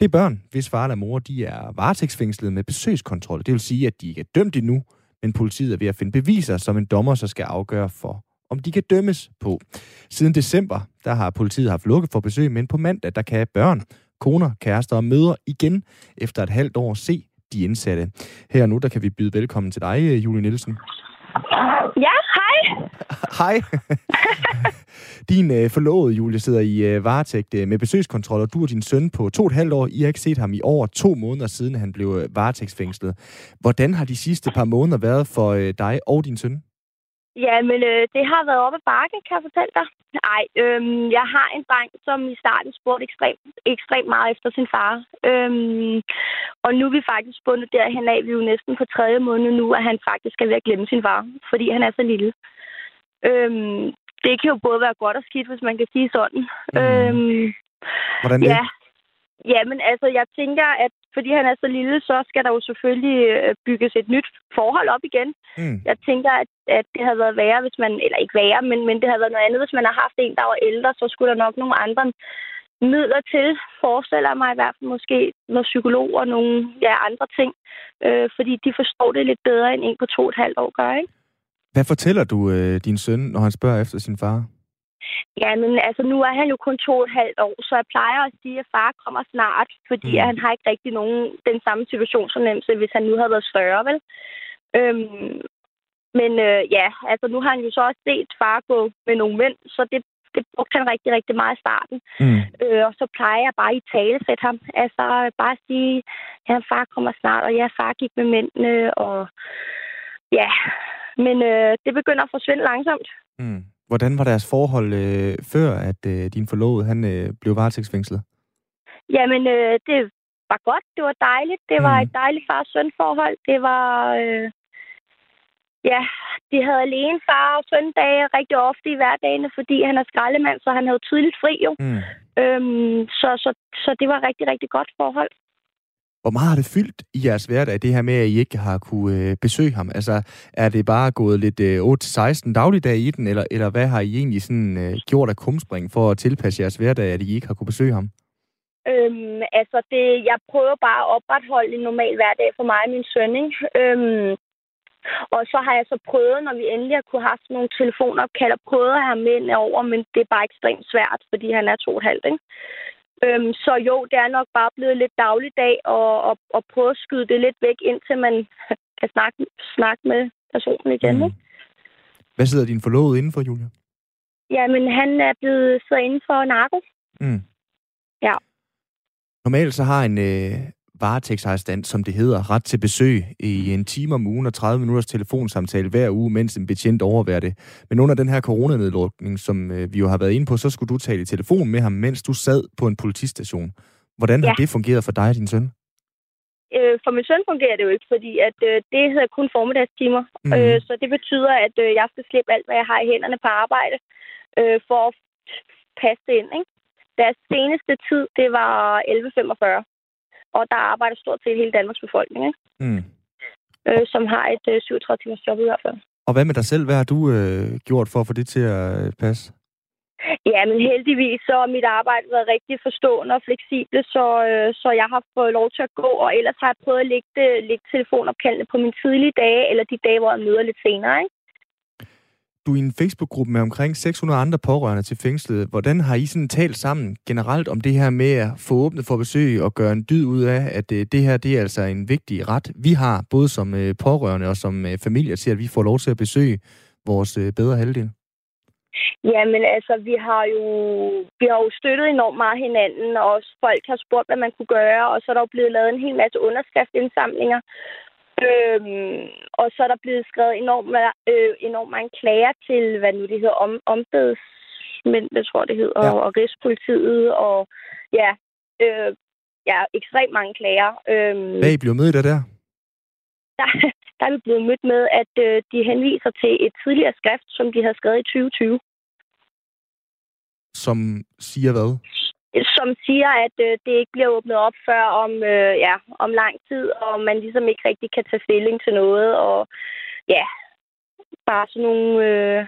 Det er børn, hvis far eller mor de er varetægtsfængslet med besøgskontrol. Det vil sige, at de ikke er dømt endnu, men politiet er ved at finde beviser, som en dommer så skal afgøre for, om de kan dømmes på. Siden december, der har politiet haft lukket for besøg, men på mandag, der kan børn, koner, kærester og mødre igen efter et halvt år se de indsatte. Her og nu, der kan vi byde velkommen til dig, Julie Nielsen. Ja, hej. Hej. din øh, forlovede, Julie, sidder i øh, varetægt øh, med besøgskontrol, og du og din søn på to og et halvt år. I har ikke set ham i over to måneder siden, han blev øh, varetægtsfængslet. Hvordan har de sidste par måneder været for øh, dig og din søn? Ja, men øh, det har været oppe ad bakke, kan jeg fortælle dig. Nej, øhm, jeg har en dreng, som i starten spurgte ekstremt, ekstremt meget efter sin far. Øhm, og nu er vi faktisk bundet derhen af, vi er jo næsten på tredje måned nu, at han faktisk er ved at glemme sin far, fordi han er så lille. Øhm, det kan jo både være godt og skidt, hvis man kan sige sådan. Mm. Øhm, Hvordan det? Ja, Jamen, altså, jeg tænker, at fordi han er så lille, så skal der jo selvfølgelig øh, bygges et nyt forhold op igen. Mm. Jeg tænker, at, at det havde været værre, hvis man... Eller ikke værre, men, men det havde været noget andet, hvis man har haft en, der var ældre, så skulle der nok nogle andre midler til, forestiller mig i hvert fald måske noget psykolog og nogle ja, andre ting. Øh, fordi de forstår det lidt bedre, end en på to og et halvt år gør, ikke? Hvad fortæller du øh, din søn, når han spørger efter sin far? Ja, men altså, nu er han jo kun to og et halvt år, så jeg plejer at sige, at far kommer snart, fordi mm. han har ikke rigtig nogen den samme situation som nemt, hvis han nu havde været større, vel? Øhm, men øh, ja, altså nu har han jo så også set far gå med nogle mænd, så det, det brugte han rigtig, rigtig meget i starten. Mm. Øh, og så plejer jeg bare i tale sætte ham. Altså bare sige, ja, far kommer snart, og ja, far gik med mændene, og ja, men øh, det begynder at forsvinde langsomt. Mm. Hvordan var deres forhold øh, før, at øh, din forlovede han øh, blev varetægtsfængslet? Jamen, øh, det var godt. Det var dejligt. Det var Mm. et dejligt far-søn-forhold. Det var... Øh, ja, de havde alene far og søndage rigtig ofte i hverdagene, fordi han er skraldemand, så han havde tydeligt fri jo. Mm. Øhm, så, så, så det var rigtig, rigtig godt forhold. Hvor meget har det fyldt i jeres hverdag, det her med, at I ikke har kunne øh, besøge ham? Altså, er det bare gået lidt øh, 8-16 dagligdag i den, eller, eller hvad har I egentlig sådan, øh, gjort af kumspring for at tilpasse jeres hverdag, at I ikke har kunne besøge ham? Øhm, altså, det, jeg prøver bare at opretholde en normal hverdag for mig og min søn, ikke? Øhm, og så har jeg så prøvet, når vi endelig har kunne have sådan nogle telefonopkald, og prøvet at have mænd over, men det er bare ekstremt svært, fordi han er to og et halvt, ikke? Øhm, så jo, det er nok bare blevet lidt dagligdag, og, og, og prøve at skyde det lidt væk, indtil man kan snakke, snakke med personen igen, Mm. ikke? Hvad sidder din forlovede indenfor, Julia? Jamen, han er blevet siddet inden for narko. Mm. Ja. Normalt så har en øh, varetægtsarrestant, som det hedder, ret til besøg i en time om ugen og 30 minutters telefonsamtale hver uge, mens en betjent overværer det. Men under den her coronanedlukning, som øh, vi jo har været inde på, så skulle du tale i telefon med ham, mens du sad på en politistation. Hvordan har Ja. det fungeret for dig og din søn? Øh, for min søn fungerer det jo ikke, fordi at, øh, det hedder kun formiddagstimer. Mhm. Øh, så det betyder, at øh, jeg skal slippe alt, hvad jeg har i hænderne på arbejde, øh, for at passe det ind. Ikke? Deres seneste tid, det var 11.45. Og der arbejder stort set hele Danmarks befolkning, ikke? Mm. Øh, som har et øh, 37 timers job i hvert fald. Og hvad med dig selv? Hvad har du øh, gjort for at få det til at øh, passe? Ja, men heldigvis så har mit arbejde været rigtig forstående og fleksibelt, så, øh, så jeg har fået lov til at gå, og ellers har jeg prøvet at lægge, det, lægge telefonopkaldene på mine tidlige dage, eller de dage, hvor jeg møder lidt senere, ikke? Du i en Facebook-gruppe med omkring 600 andre pårørende til fængslet. Hvordan har I sådan talt sammen generelt om det her med at få åbnet for besøg og gøre en dyd ud af, at øh, det her det er altså en vigtig ret, vi har, både som øh, pårørende og som øh, familie, til at vi får lov til at besøge vores bedre halvdel? Jamen altså, vi har jo vi har jo støttet enormt meget hinanden, og også folk har spurgt, hvad man kunne gøre, og så er der jo blevet lavet en hel masse underskriftsindsamlinger. Øhm, og så er der blevet skrevet enormt, øh, enormt mange klager til, hvad nu det hedder, om, ombedsmænd, det tror jeg, det hedder, Ja. ja. og Rigspolitiet, og ja, øh, ja, ekstremt mange klager. Øhm, Hvad er I blevet mødt af der? der, der er vi blevet mødt med, at øh, de henviser til et tidligere skrift, som de havde skrevet i 2020. Som siger hvad? Som siger, at øh, det ikke bliver åbnet op før om, øh, ja, om lang tid, og man ligesom ikke rigtig kan tage stilling til noget, og ja, bare sådan nogle... Øh,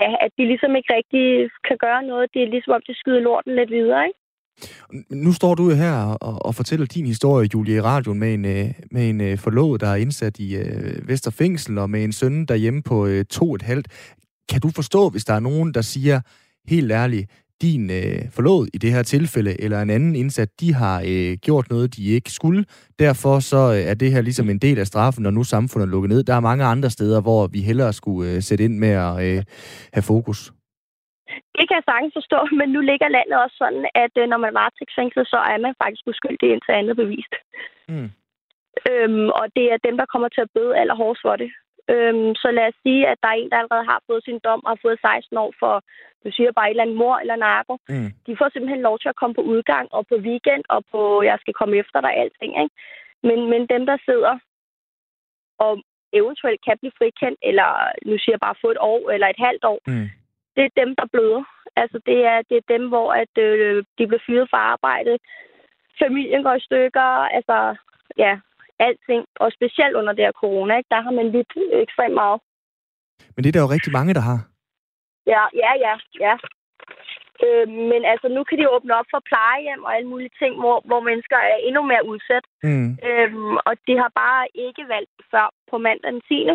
ja, at de ligesom ikke rigtig kan gøre noget. Det er ligesom om, det skyder lorten lidt videre, ikke? Nu står du her og, og fortæller din historie, Julie, i radioen med en, øh, med en øh, forlovet, der er indsat i øh, Vesterfængsel, og med en søn derhjemme på øh, to et halvt. Kan du forstå, hvis der er nogen, der siger, helt ærligt, din øh, forlovet i det her tilfælde, eller en anden indsat, de har øh, gjort noget, de ikke skulle. Derfor så øh, er det her ligesom en del af straffen, når nu samfundet er lukket ned. Der er mange andre steder, hvor vi hellere skulle øh, sætte ind med at øh, have fokus. Det kan jeg sagtens forstå, men nu ligger landet også sådan, at øh, når man er varetægtsfængslet, så er man faktisk uskyldig indtil andet bevist. Mm. Øhm, og det er dem, der kommer til at bøde allerhårdest for det. Øhm, så lad os sige, at der er en, der allerede har fået sin dom og har fået 16 år for, du siger bare et eller andet mor eller narko. Mm. De får simpelthen lov til at komme på udgang og på weekend og på, jeg skal komme efter dig, alting. Ikke? Men, men dem, der sidder og eventuelt kan blive frikendt, eller nu siger jeg bare få et år eller et halvt år, Mm. det er dem, der bløder. Altså, det er, det er dem, hvor at, øh, de bliver fyret fra arbejde. Familien går i stykker. Altså, ja, alting. Og specielt under det her corona, ikke? der har man lidt ekstremt meget. Men det er der jo rigtig mange, der har. Ja, ja, ja, ja. Øh, men altså, nu kan de åbne op for plejehjem og alle mulige ting, hvor, hvor mennesker er endnu mere udsat. Mm. Øhm, og de har bare ikke valgt før på mandag den 10.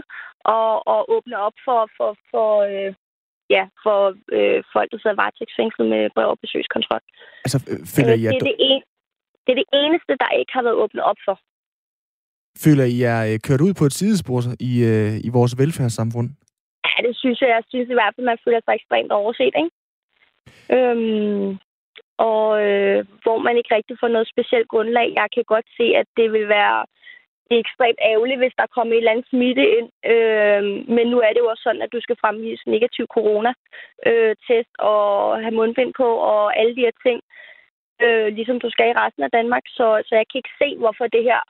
Og, og åbne op for, for, for, øh, ja, for øh, folk, der sidder varetægtsfængslet med brev og besøgskontrol. Altså, øh, føler Øh, I, det, at, er det, en, det er det eneste, der ikke har været åbnet op for føler I er øh, kørt ud på et sidespor i, øh, i vores velfærdssamfund? Ja, det synes jeg. Jeg synes i hvert fald, man føler sig ekstremt overset, ikke? Øhm, og øh, hvor man ikke rigtig får noget specielt grundlag. Jeg kan godt se, at det vil være det er ekstremt ærgerligt, hvis der kommer et eller andet smitte ind. Øh, men nu er det jo også sådan, at du skal fremvise negativ corona-test og have mundbind på og alle de her ting. øh, ligesom du skal i resten af Danmark. Så, så jeg kan ikke se, hvorfor det her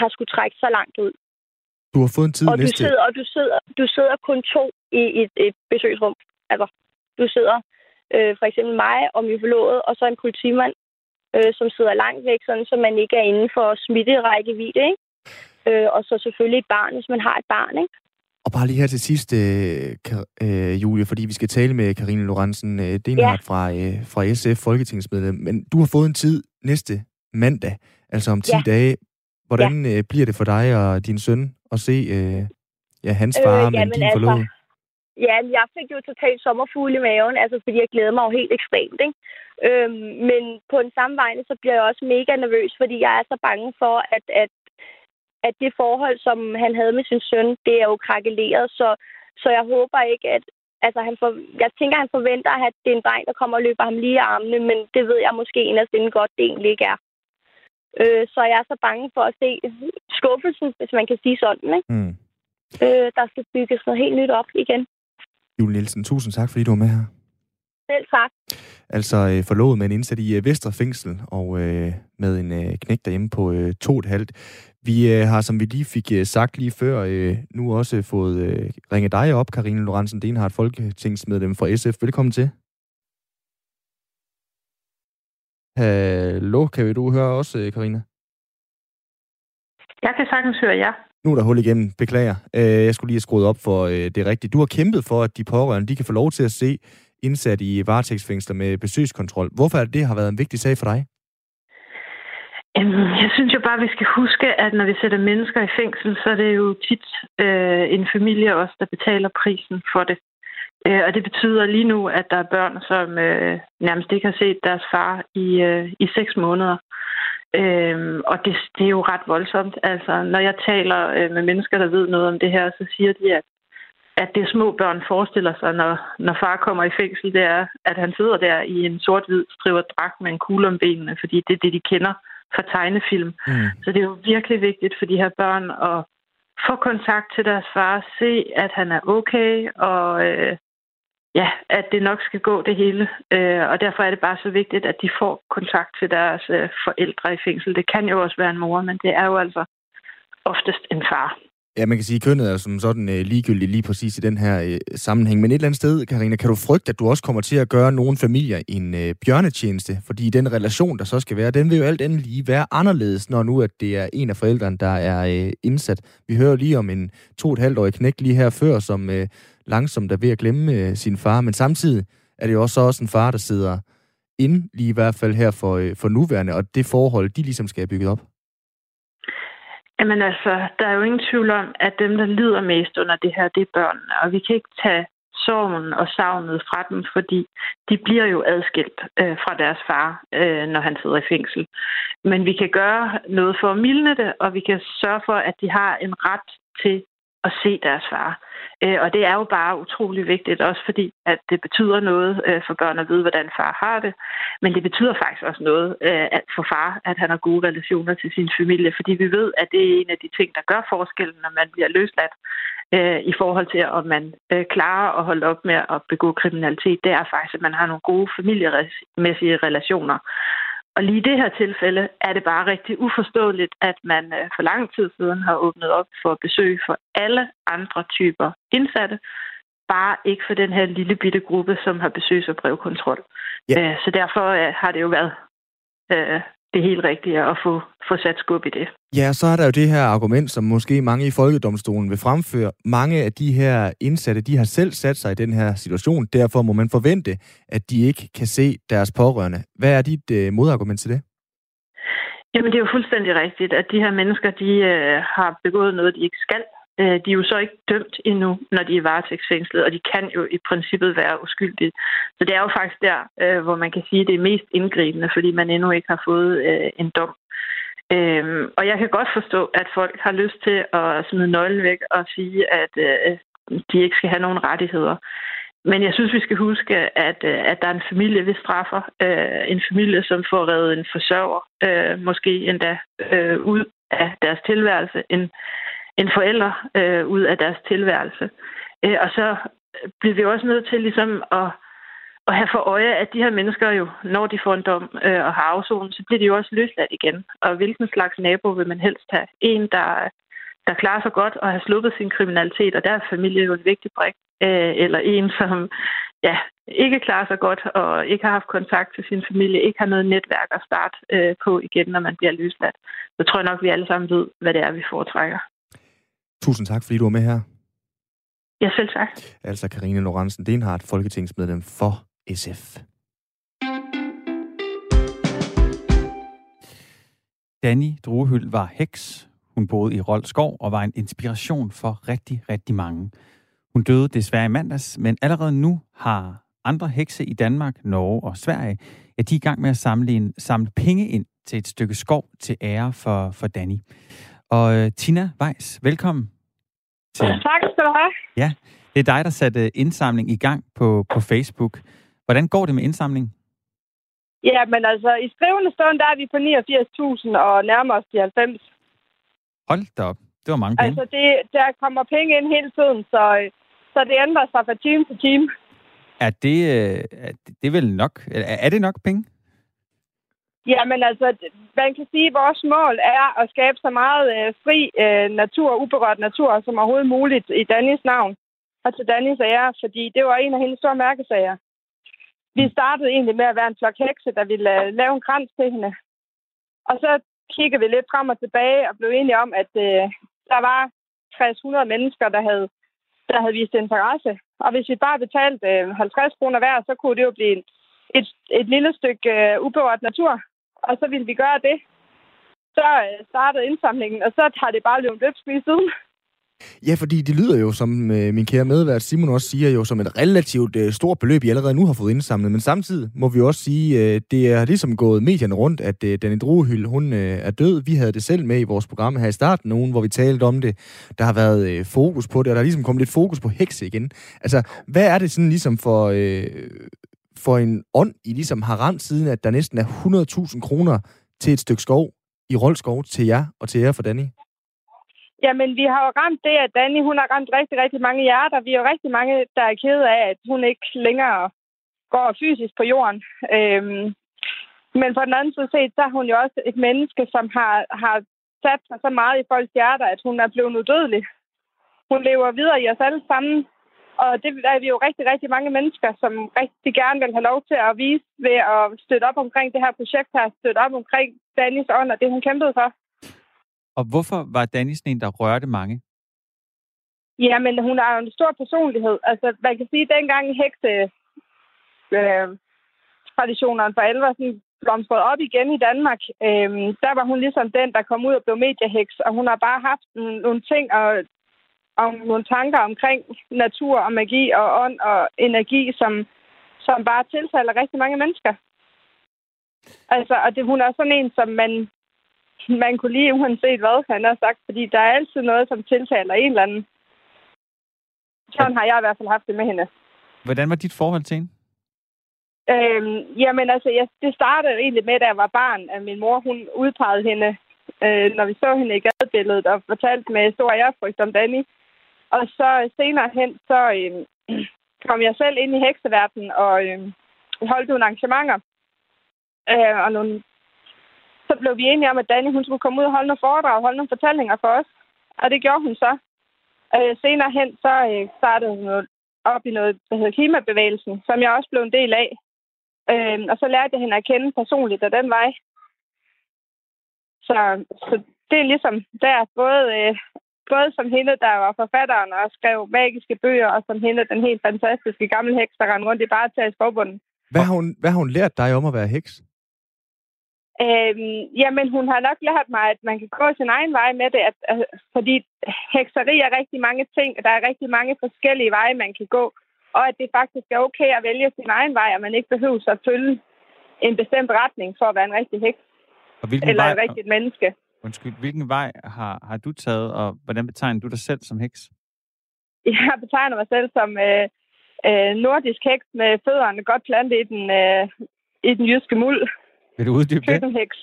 har skulle trække så langt ud. Du har fået en tid og næste... Du sidder, og du sidder, du sidder kun to i et, et besøgsrum. Altså, du sidder øh, for eksempel mig og min forlovede, og så en politimand, øh, som sidder langt væk, sådan, så man ikke er inden for smitterækkevidde. Ikke? Øh, og så selvfølgelig et barn, hvis man har et barn. Ikke? Og bare lige her til sidst, øh, øh, Julie, fordi vi skal tale med Karine Lorentzen øh, Denhardt ja. fra, øh, fra SF, Folketingsmedlem. Men du har fået en tid næste mandag, altså om 10 ja. dage. Hvordan ja. øh, bliver det for dig og din søn at se øh, ja, hans far øh, med din altså, forlovede? Ja, jeg fik jo totalt sommerfugle i maven, altså fordi jeg glæder mig jo helt ekstremt. Ikke? Øhm, men på den samme vej, så bliver jeg også mega nervøs, fordi jeg er så bange for, at, at at det forhold, som han havde med sin søn, det er jo krakeleret. Så, så jeg håber ikke, at... Altså, han for, jeg tænker, han forventer, at det er en dreng, der kommer og løber ham lige i armene, men det ved jeg måske inderst inden godt, det egentlig ikke er. Øh, så jeg er så bange for at se skuffelsen, hvis man kan sige sådan. Ikke? Mm. Øh, der skal bygges noget helt nyt op igen. Julie Nielsen, tusind tak, fordi du var med her. Selv tak. Altså øh, forlovet med en indsat i øh, Vestre Fængsel og øh, med en øh, knæk derhjemme på øh, to et halvt. Vi øh, har, som vi lige fik øh, sagt lige før, øh, nu også fået øh, ringet dig op, Karine Lorentzen Denhardt, folketingsmedlem fra SF. Velkommen til. Hallo, kan du høre også, øh, Karina? Jeg kan sagtens høre jer. Ja. Nu er der hul igennem. Beklager. Øh, jeg skulle lige have skruet op for øh, det rigtige. Du har kæmpet for, at de pårørende de kan få lov til at se indsat i varetægtsfængsler med besøgskontrol. Hvorfor er det, det har været en vigtig sag for dig? Jeg synes jo bare, at vi skal huske, at når vi sætter mennesker i fængsel, så er det jo tit øh, en familie også, der betaler prisen for det. Øh, og det betyder lige nu, at der er børn, som øh, nærmest ikke har set deres far i, øh, i seks måneder. Øh, og det, det er jo ret voldsomt. Altså, når jeg taler øh, med mennesker, der ved noget om det her, så siger de, at at det små børn forestiller sig, når, når far kommer i fængsel, det er, at han sidder der i en sort-hvid strivet dragt med en kugle om benene, fordi det er det, de kender fra tegnefilm. Mm. Så det er jo virkelig vigtigt for de her børn at få kontakt til deres far, se, at han er okay, og øh, ja, at det nok skal gå det hele. Øh, og derfor er det bare så vigtigt, at de får kontakt til deres øh, forældre i fængsel. Det kan jo også være en mor, men det er jo altså oftest en far. Ja, man kan sige, at kønnet er som sådan øh, ligegyldigt lige præcis i den her øh, sammenhæng. Men et eller andet sted, Karina, kan du frygte, at du også kommer til at gøre nogle familier en øh, bjørnetjeneste? Fordi den relation, der så skal være, den vil jo alt andet lige være anderledes, når nu at det er en af forældrene, der er øh, indsat. Vi hører lige om en to og et halvt årig knæk lige her før, som øh, langsomt er ved at glemme øh, sin far. Men samtidig er det jo også, også en far, der sidder ind, lige i hvert fald her for, øh, for nuværende, og det forhold, de ligesom skal have bygget op. Jamen altså, der er jo ingen tvivl om, at dem, der lider mest under det her, det er børnene. Og vi kan ikke tage sorgen og savnet fra dem, fordi de bliver jo adskilt øh, fra deres far, øh, når han sidder i fængsel. Men vi kan gøre noget for at mildne det, og vi kan sørge for, at de har en ret til at se deres far. Øh, og det er jo bare utrolig vigtigt, også fordi, at det betyder noget øh, for børn at vide, hvordan far har det. Men det betyder faktisk også noget øh, for far, at han har gode relationer til sin familie, fordi vi ved, at det er en af de ting, der gør forskellen, når man bliver løsladt øh, i forhold til, om man øh, klarer at holde op med at begå kriminalitet. Det er faktisk, at man har nogle gode familiemæssige relationer. Og lige i det her tilfælde er det bare rigtig uforståeligt, at man øh, for lang tid siden har åbnet op for besøg for alle andre typer indsatte, bare ikke for den her lille bitte gruppe, som har besøgs- og brevkontrol. Ja. Øh, så derfor øh, har det jo været det helt rigtige at få, få sat skub i det. Ja, så er der jo det her argument, som måske mange i Folkedomstolen vil fremføre. Mange af de her indsatte, de har selv sat sig i den her situation. Derfor må man forvente, at de ikke kan se deres pårørende. Hvad er dit øh, modargument til det? Jamen, det er jo fuldstændig rigtigt, at de her mennesker, de øh, har begået noget, de ikke skal. Øh, de er jo så ikke dømt endnu, når de er varetægtsfængslet, og de kan jo i princippet være uskyldige. Så det er jo faktisk der, øh, hvor man kan sige, at det er mest indgribende, fordi man endnu ikke har fået øh, en dom. Øhm, og jeg kan godt forstå, at folk har lyst til at smide nøglen væk og sige, at de ikke skal have nogen rettigheder. Men jeg synes, vi skal huske, at, at der er en familie, vi straffer. en familie, som får reddet en forsørger, måske endda ud af deres tilværelse. En, en forælder øh, ud af deres tilværelse. Øh, og så bliver vi også nødt til ligesom at, at have for øje, at de her mennesker jo, når de får en dom øh, og har afsonen, så bliver de jo også løsladt igen. Og hvilken slags nabo vil man helst have? En, der, der klarer sig godt og har sluppet sin kriminalitet, og der er familie jo en vigtig brik. Øh, eller en, som ja, ikke klarer sig godt og ikke har haft kontakt til sin familie, ikke har noget netværk at starte øh, på igen, når man bliver løsladt. Så tror jeg nok, vi alle sammen ved, hvad det er, vi foretrækker. Tusind tak, fordi du var med her. Ja, selv tak. Altså Karine Lorentzen Denhardt, folketingsmedlem for SF. Danny Druehyld var heks. Hun boede i Roldskov og var en inspiration for rigtig, rigtig mange. Hun døde desværre i mandags, men allerede nu har andre hekse i Danmark, Norge og Sverige, ja, de er i gang med at samle, en, samle penge ind til et stykke skov til ære for, for Danny. Og uh, Tina Weiss, velkommen. Til. Tak skal du have. Ja, det er dig, der satte indsamling i gang på, på Facebook. Hvordan går det med indsamling? Ja, men altså, i skrivende stund, der er vi på 89.000 og nærmer os de 90. Hold da op. Det var mange penge. Altså, det, der kommer penge ind hele tiden, så, så det ændrer sig fra time til time. Er det, øh, er det, er vel nok? Er, er det nok penge? Jamen altså, man kan sige, at vores mål er at skabe så meget øh, fri øh, natur, uberørt natur, som overhovedet muligt i Dannys navn og til Dannys ære, fordi det var en af hendes store mærkesager. Vi startede egentlig med at være en flok hekse, der ville uh, lave en krans til hende. Og så kiggede vi lidt frem og tilbage og blev enige om, at uh, der var 300 mennesker, der havde, der havde vist interesse. Og hvis vi bare betalte øh, 50 kroner hver, så kunne det jo blive et, et lille stykke uh, uberørt natur. Og så ville vi gøre det. Så øh, startede indsamlingen, og så har det bare løbet løbsk siden. Ja, fordi det lyder jo, som øh, min kære medvært Simon også siger, jo som et relativt øh, stort beløb, I allerede nu har fået indsamlet. Men samtidig må vi også sige, øh, det er ligesom gået medierne rundt, at øh, Danny Druehyld, hun øh, er død. Vi havde det selv med i vores program her i starten, nogen, hvor vi talte om det. Der har været øh, fokus på det, og der er ligesom kommet lidt fokus på hekse igen. Altså, hvad er det sådan ligesom for, øh, for en ånd, I ligesom har ramt siden, at der næsten er 100.000 kroner til et stykke skov i Roldskov til jer og til jer for Danny? Jamen, vi har jo ramt det, at Danny, hun har ramt rigtig, rigtig mange hjerter. Vi er jo rigtig mange, der er kede af, at hun ikke længere går fysisk på jorden. Øhm, men på den anden side set, så er hun jo også et menneske, som har, har sat sig så meget i folks hjerter, at hun er blevet udødelig. Hun lever videre i os alle sammen, og det er vi jo rigtig, rigtig mange mennesker, som rigtig gerne vil have lov til at vise ved at støtte op omkring det her projekt her, støtte op omkring Dannys ånd og det, hun kæmpede for. Og hvorfor var Danny sådan en, der rørte mange? Jamen, hun er jo en stor personlighed. Altså, man kan sige, at dengang hekse øh, traditionerne for alvor sådan blomstrede op igen i Danmark, øh, der var hun ligesom den, der kom ud og blev medieheks, og hun har bare haft nogle ting og, og nogle tanker omkring natur og magi og ånd og energi, som, som bare tiltaler rigtig mange mennesker. Altså, og det, hun er sådan en, som man man kunne lide, uanset hvad han har sagt, fordi der er altid noget, som tiltaler en eller anden. Sådan har jeg i hvert fald haft det med hende. Hvordan var dit forhold til hende? Øhm, jamen altså, jeg, det startede egentlig med, da jeg var barn, at min mor, hun udpegede hende, øh, når vi så hende i gadebilledet, og fortalte med stor ærefrygt om Danny. Og så senere hen, så øh, kom jeg selv ind i hekseverdenen og øh, holdt nogle arrangementer øh, og nogle så blev vi enige om, at Danny hun skulle komme ud og holde nogle foredrag, holde nogle fortællinger for os. Og det gjorde hun så. Øh, senere hen, så øh, startede hun op i noget, der hedder klimabevægelsen, som jeg også blev en del af. Øh, og så lærte jeg hende at kende personligt af den vej. Så, så det er ligesom der, både, øh, både som hende, der var forfatteren og skrev magiske bøger, og som hende, den helt fantastiske gamle heks, der rendte rundt i bare til skovbunden. Hvad har, hun, hvad har hun lært dig om at være heks? Øhm, jamen, hun har nok lært mig, at man kan gå sin egen vej med det, at, at, fordi hekseri er rigtig mange ting, og der er rigtig mange forskellige veje, man kan gå, og at det faktisk er okay at vælge sin egen vej, og man ikke behøver at følge en bestemt retning for at være en rigtig heks. Og eller vej, et rigtigt menneske. Undskyld, hvilken vej har, har du taget, og hvordan betegner du dig selv som heks? Jeg betegner mig selv som øh, øh, nordisk heks med fødderne godt plantet i den, øh, i den jyske muld. Vil du uddybe det? Køkkenheks.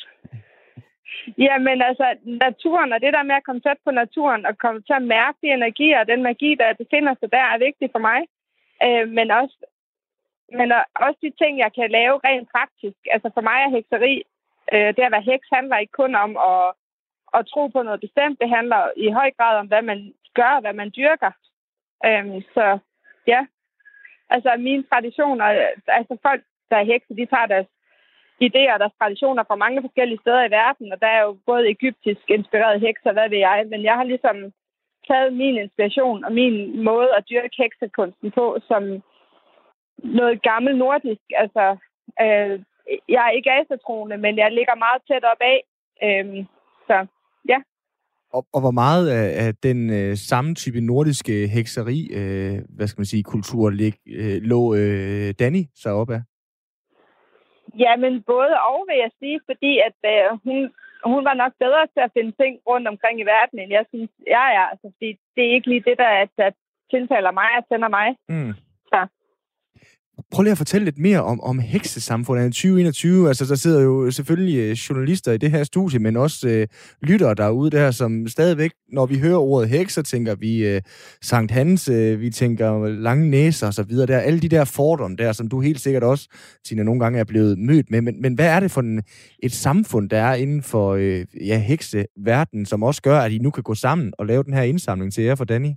Jamen altså, naturen og det der med at komme tæt på naturen og komme til at mærke de energier og den magi, der befinder sig der, er vigtigt for mig. Øh, men også men også de ting, jeg kan lave rent praktisk. Altså for mig er hekseri, øh, det at være heks handler ikke kun om at, at tro på noget bestemt. Det handler i høj grad om, hvad man gør, hvad man dyrker. Øhm, så ja, altså mine traditioner, øh, altså folk, der er hekse, de tager deres idéer og deres traditioner fra mange forskellige steder i verden, og der er jo både egyptisk inspireret hekser, hvad ved jeg, men jeg har ligesom taget min inspiration og min måde at dyrke heksekunsten på som noget gammel nordisk. Altså, øh, jeg er ikke asatroende, men jeg ligger meget tæt op af. Øh, ja. Og, og hvor meget af, af den øh, samme type nordiske hekseri, øh, hvad skal man sige, kultur, lig, øh, lå øh, Danny så op af? Ja, men både og vil jeg sige, fordi at øh, hun, hun var nok bedre til at finde ting rundt omkring i verden, end jeg synes, jeg er. Altså, fordi det er ikke lige det, der, der tiltaler mig og tænder mig. Mm. Så. Prøv lige at fortælle lidt mere om, om heksesamfundet i 2021. Altså, der sidder jo selvfølgelig øh, journalister i det her studie, men også øh, lyttere derude der, som stadigvæk, når vi hører ordet hekser, tænker vi øh, Sankt Hans, øh, vi tænker lange næser og så videre. Der, alle de der fordomme der, som du helt sikkert også, Tina, nogle gange er blevet mødt med. Men, men hvad er det for en, et samfund, der er inden for øh, ja, hekseverdenen, som også gør, at I nu kan gå sammen og lave den her indsamling til jer for Danny?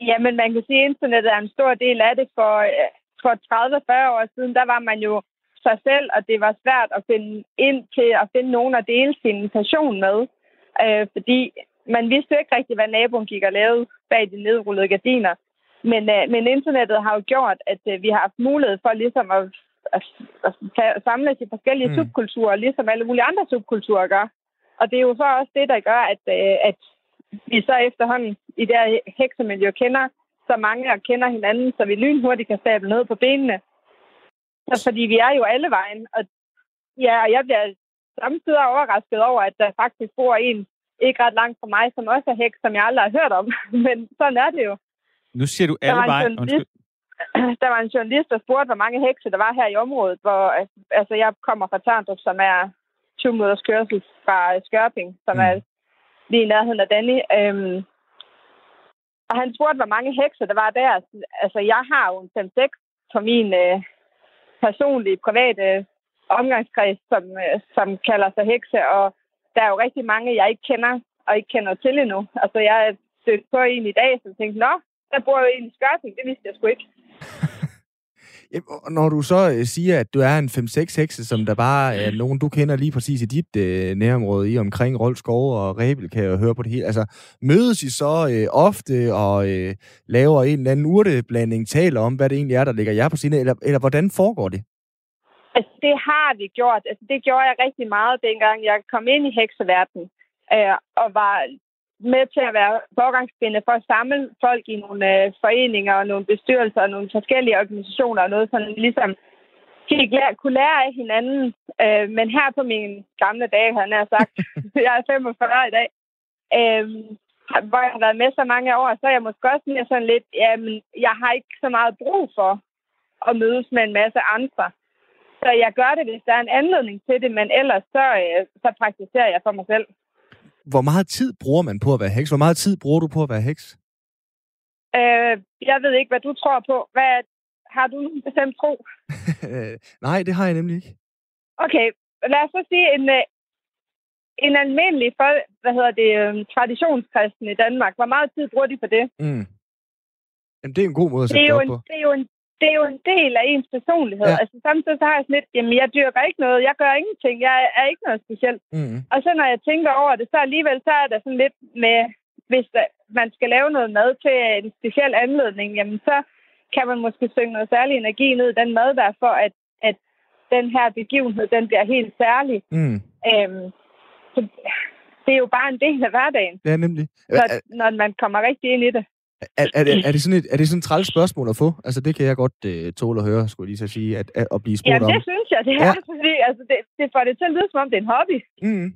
Jamen, man kan sige, at internettet er en stor del af det for øh, for 30-40 år siden, der var man jo sig selv, og det var svært at finde ind til at finde nogen at dele sin passion med. Øh, fordi man vidste jo ikke rigtigt, hvad naboen gik og lavede bag de nedrullede gardiner. Men, øh, men internettet har jo gjort, at øh, vi har haft mulighed for ligesom at, at, at, at samles i forskellige mm. subkulturer, ligesom alle mulige andre subkulturer gør. Og det er jo så også det, der gør, at, øh, at vi så efterhånden i det her heksemiljø kender så mange og kender hinanden, så vi lynhurtigt kan stable ned på benene. Så fordi vi er jo alle vejen. Og, ja, og jeg bliver samtidig overrasket over, at der faktisk bor en ikke ret langt fra mig, som også er hæk, som jeg aldrig har hørt om. Men sådan er det jo. Nu siger du alle vejen. Der var en journalist, der spurgte, hvor mange hekse der var her i området, hvor altså, jeg kommer fra Tørndrup, som er 20 minutters kørsel fra Skørping, som mm. er lige i nærheden af Danny. Øhm, og han spurgte, hvor mange hekser der var der. Altså, jeg har jo en 5-6 på min øh, personlige, private øh, omgangskreds, som, øh, som kalder sig hekse, og der er jo rigtig mange, jeg ikke kender og ikke kender til endnu. Altså, jeg er stødt på en i dag, som tænkte, nå, der bor jo en i Skørting, det vidste jeg sgu ikke. Ja, når du så øh, siger, at du er en 5-6 hekse, som der bare er nogen, du kender lige præcis i dit øh, nærområde, i omkring Rolskov og Rebel, kan jeg høre på det hele. Altså, mødes I så øh, ofte og øh, laver en eller anden urteblanding, taler om, hvad det egentlig er, der ligger jer på sine, eller, eller hvordan foregår det? Altså, det har vi gjort. Altså, det gjorde jeg rigtig meget, dengang jeg kom ind i hekseverdenen, øh, og var med til at være forgangskvinde for at samle folk i nogle øh, foreninger og nogle bestyrelser og nogle forskellige organisationer og noget sådan ligesom fik lære, kunne lære af hinanden. Øh, men her på mine gamle dage, har jeg sagt, jeg er 45 i dag, øh, hvor jeg har været med så mange år, så er jeg måske også mere sådan lidt, jamen, jeg har ikke så meget brug for at mødes med en masse andre. Så jeg gør det, hvis der er en anledning til det, men ellers så, øh, så praktiserer jeg for mig selv hvor meget tid bruger man på at være heks? Hvor meget tid bruger du på at være heks? Øh, jeg ved ikke, hvad du tror på. Hvad, har du en bestemt tro? Nej, det har jeg nemlig ikke. Okay, lad os så sige en, øh, en almindelig for, hvad hedder det, øh, traditionskristen i Danmark. Hvor meget tid bruger de på det? Mm. Jamen, det er en god måde at sætte det, det op på. Det er jo en det er jo en del af ens personlighed. Ja. Altså samtidig så har jeg sådan lidt, jamen jeg dyrker ikke noget, jeg gør ingenting, jeg er ikke noget specielt. Mm. Og så når jeg tænker over det, så alligevel så er der sådan lidt med, hvis der, man skal lave noget mad til en speciel anledning, jamen så kan man måske synge noget særlig energi ned i den mad der, for at, at den her begivenhed, den bliver helt særlig. Mm. Øhm, så det er jo bare en del af hverdagen. Ja, nemlig. Når, når man kommer rigtig ind i det. Er, er, det, er, det sådan et, er det sådan et træls spørgsmål at få? Altså, det kan jeg godt uh, tåle at høre, skulle jeg lige så sige, at, at, at blive spurgt ja, om. det synes jeg, det er. Ja. Fordi, altså, det, det får det til at lyde, som om det er en hobby. Mm.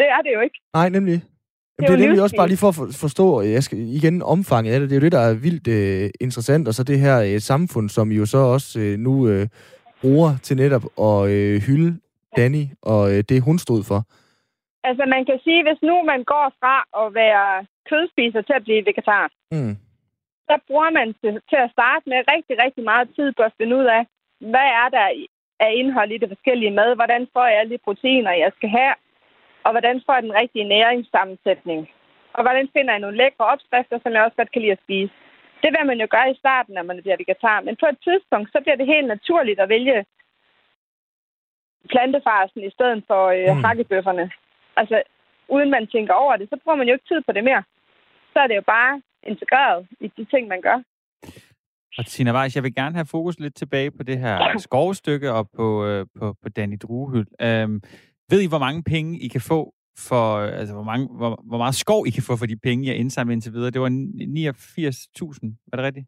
Det er det jo ikke. Nej, nemlig. Jamen, det er nemlig også bare lige for at forstå, jeg skal igen omfanget af det. Det er jo det, der er vildt uh, interessant, og så det her uh, samfund, som jo så også uh, nu uh, bruger til netop at uh, hylde Danny og uh, det, hun stod for. Altså, man kan sige, hvis nu man går fra at være kødspiser til at blive vegetar, mm. så bruger man til, til at starte med rigtig, rigtig meget tid på at finde ud af, hvad er der af indhold i det forskellige mad? Hvordan får jeg alle de proteiner, jeg skal have? Og hvordan får jeg den rigtige næringssammensætning? Og hvordan finder jeg nogle lækre opskrifter, som jeg også godt kan lide at spise? Det vil man jo gøre i starten, når man bliver vegetar. Men på et tidspunkt, så bliver det helt naturligt at vælge plantefarsen i stedet for øh, mm. hakkebøfferne. Altså, uden man tænker over det, så bruger man jo ikke tid på det mere. Så er det jo bare integreret i de ting, man gør. Og Tina Weiss, jeg vil gerne have fokus lidt tilbage på det her skovstykke og på, øh, på, på Danny Druehyld. Øhm, ved I, hvor mange penge I kan få for, altså hvor, mange, hvor, hvor meget skov I kan få for de penge, jeg indsamlet indtil videre? Det var 89.000, var det rigtigt?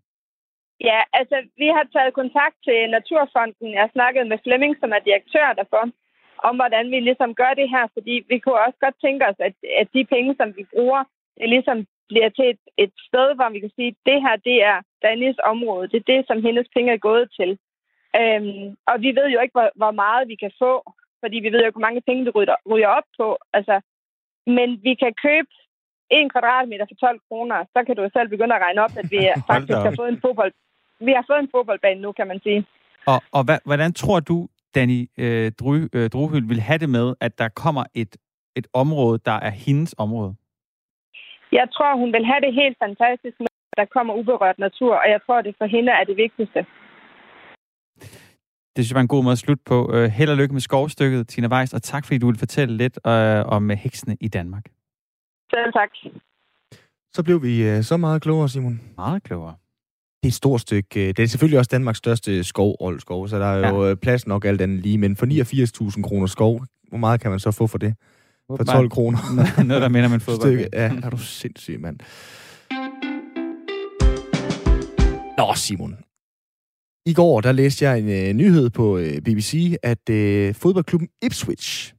Ja, altså vi har taget kontakt til Naturfonden. Jeg har snakket med Flemming, som er direktør derfor, om hvordan vi ligesom gør det her, fordi vi kunne også godt tænke os, at, at de penge, som vi bruger, det ligesom bliver til et, et sted, hvor vi kan sige, at det her, det er Danis område. Det er det, som hendes penge er gået til. Øhm, og vi ved jo ikke, hvor, hvor meget vi kan få, fordi vi ved jo ikke, hvor mange penge, det ryger, ryger op på. Altså, men vi kan købe en kvadratmeter for 12 kroner, så kan du selv begynde at regne op, at vi faktisk har fået en fodbold. Vi har fået en fodboldbane nu, kan man sige. Og, og hvad, hvordan tror du, Danny øh, Dru, øh, Druhyl vil have det med, at der kommer et, et område, der er hendes område? Jeg tror, hun vil have det helt fantastisk med, at der kommer uberørt natur, og jeg tror, det for hende er det vigtigste. Det synes jeg var en god måde at slutte på. Uh, held og lykke med skovstykket, Tina Weiss, og tak fordi du vil fortælle lidt uh, om heksene i Danmark. Selv tak. Så blev vi uh, så meget klogere, Simon. Meget klogere. Det er et stort stykke. Det er selvfølgelig også Danmarks største skov, skov så der er jo ja. plads nok alt andet lige. Men for 89.000 kroner skov, hvor meget kan man så få for det? For 12 kroner. Noget, der minder om en fodbold. Ja, er du sindssyg, mand. Nå, Simon. I går, der læste jeg en uh, nyhed på uh, BBC, at uh, fodboldklubben Ipswich,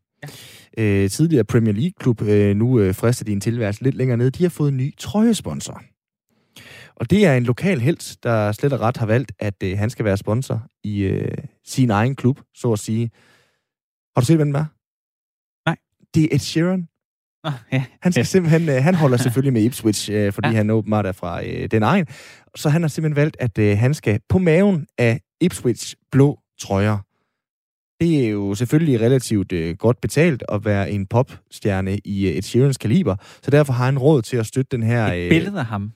ja. uh, tidligere Premier League-klub, uh, nu uh, frister din tilværelse lidt længere ned, de har fået en ny trøjesponsor. Og det er en lokal held, der slet og ret har valgt, at uh, han skal være sponsor i uh, sin egen klub, så at sige. Har du set, hvem den er? Det er Ed Sheeran. Oh, ja. Han, skal simpelthen, øh, han holder selvfølgelig med Ipswich, øh, fordi ja. han åbenbart er fra øh, den egen. Så han har simpelthen valgt, at øh, han skal på maven af Ipswich blå trøjer. Det er jo selvfølgelig relativt øh, godt betalt at være en popstjerne i øh, Ed Sheerans kaliber, så derfor har han råd til at støtte den her... Et billede af ham?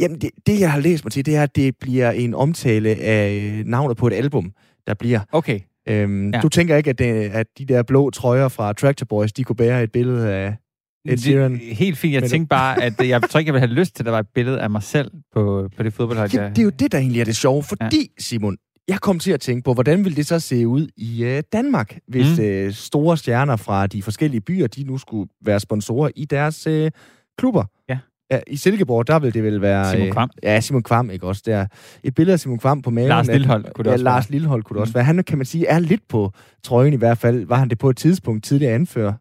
Jamen, det, det jeg har læst mig til, det er, at det bliver en omtale af navnet på et album, der bliver. Okay. Øhm, ja. Du tænker ikke, at, det, at de der blå trøjer fra Tractor Boys, de kunne bære et billede af Ed Sheeran? Det, helt fint. Jeg tænkte bare, at jeg tror ikke, jeg ville have lyst til, at der var et billede af mig selv på, på det fodboldhold. Ja, det er jo det, der egentlig er det sjove, fordi, ja. Simon, jeg kom til at tænke på, hvordan ville det så se ud i uh, Danmark, hvis mm. uh, store stjerner fra de forskellige byer, de nu skulle være sponsorer i deres uh, klubber. Ja. Ja, I Silkeborg, der vil det vel være... Simon Kvam. Øh, ja, Simon Kvam, ikke også? Der. Et billede af Simon Kvam på maven. Lars Lillehold kunne det ja, også Lars være. Lillehold kunne det også mm. være. Han, kan man sige, er lidt på trøjen i hvert fald. Var han det på et tidspunkt tidligere anfører?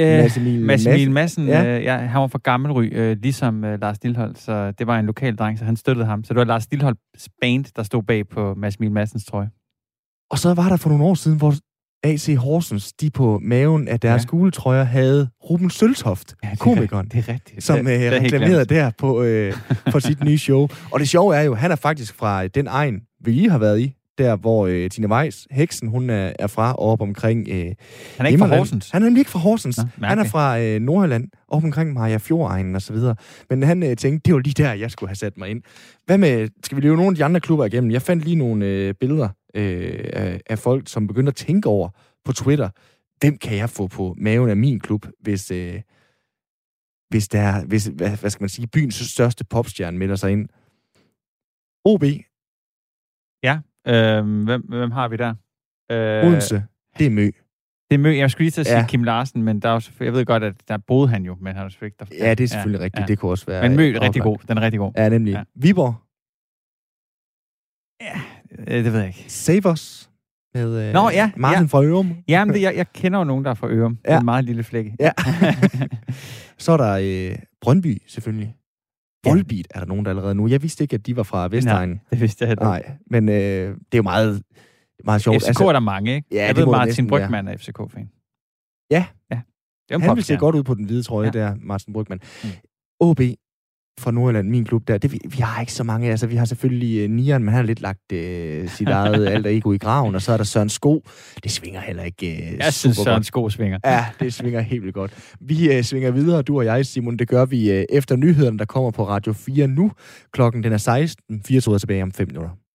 Øh, Mads Emil Madsen, Madsen ja. Øh, ja, han var fra Gammelry, øh, ligesom øh, Lars Lillehold, så det var en lokal dreng, så han støttede ham. Så det var Lars Lilleholds band, der stod bag på Mads Emil Madsens trøje. Og så var der for nogle år siden, hvor AC Horsens, de på maven af deres ja. skuletrøjer havde Ruben Søltoft, ja, det komikeren, er, det er rigtigt. som øh, reklamerede der på, øh, på sit nye show. Og det sjove er jo, han er faktisk fra den egen, vi lige har været i, der hvor øh, Tine Weiss, heksen, hun er, er fra, op omkring... Øh, han er ikke fra Horsens? Han er nemlig ikke fra Horsens. Nå, han er fra øh, Nordjylland, op omkring Maja Fjordegnen og så videre. Men han øh, tænkte, det var lige der, jeg skulle have sat mig ind. Hvad med, skal vi løbe nogle af de andre klubber igennem? Jeg fandt lige nogle øh, billeder øh, af, af folk, som begyndte at tænke over på Twitter, hvem kan jeg få på maven af min klub, hvis, øh, hvis der er, hvis, hvad, hvad skal man sige, byens største popstjerne melder sig ind. OB. Ja, øh, hvem, hvem har vi der? Øh, Odense. Det er Mø. Det er Mø. Jeg skulle lige til at sige ja. Kim Larsen, men der er også, jeg ved godt, at der boede han jo, men han er selvfølgelig der. Ja, det er selvfølgelig ja, rigtigt. Ja. Det kunne også være... Men Mø er rigtig god. Den er rigtig god. Ja, nemlig. Ja. Viborg. Ja, øh, det ved jeg ikke. Savers med øh, Nå, ja, Martin ja. fra Ørum. Jamen, det, jeg, jeg kender jo nogen, der er fra Ørum. Ja. Det er en meget lille flække. Ja. så er der øh, Brøndby, selvfølgelig. Volbeat er der nogen, der allerede nu. Jeg vidste ikke, at de var fra Vestegnen. Nej, det vidste jeg ikke. Nej, men øh, det er jo meget, meget sjovt. FCK altså, er der mange, ikke? Ja, jeg ved, Martin Brygman er FCK-fan. Ja. ja. Det er Han vil se godt ud på den hvide trøje ja. der, Martin Brygman. Mm. OB, fra Nordjylland, min klub der, det, vi, vi har ikke så mange. Altså, vi har selvfølgelig uh, Nian, men han har lidt lagt uh, sit eget alter ego i graven, og så er der Søren Sko. Det svinger heller ikke uh, Jeg synes, Søren Sko svinger. Ja, det svinger helt vildt godt. Vi uh, svinger videre, du og jeg, Simon. Det gør vi uh, efter nyhederne, der kommer på Radio 4 nu. Klokken den er 16. 4 tilbage om 5 minutter.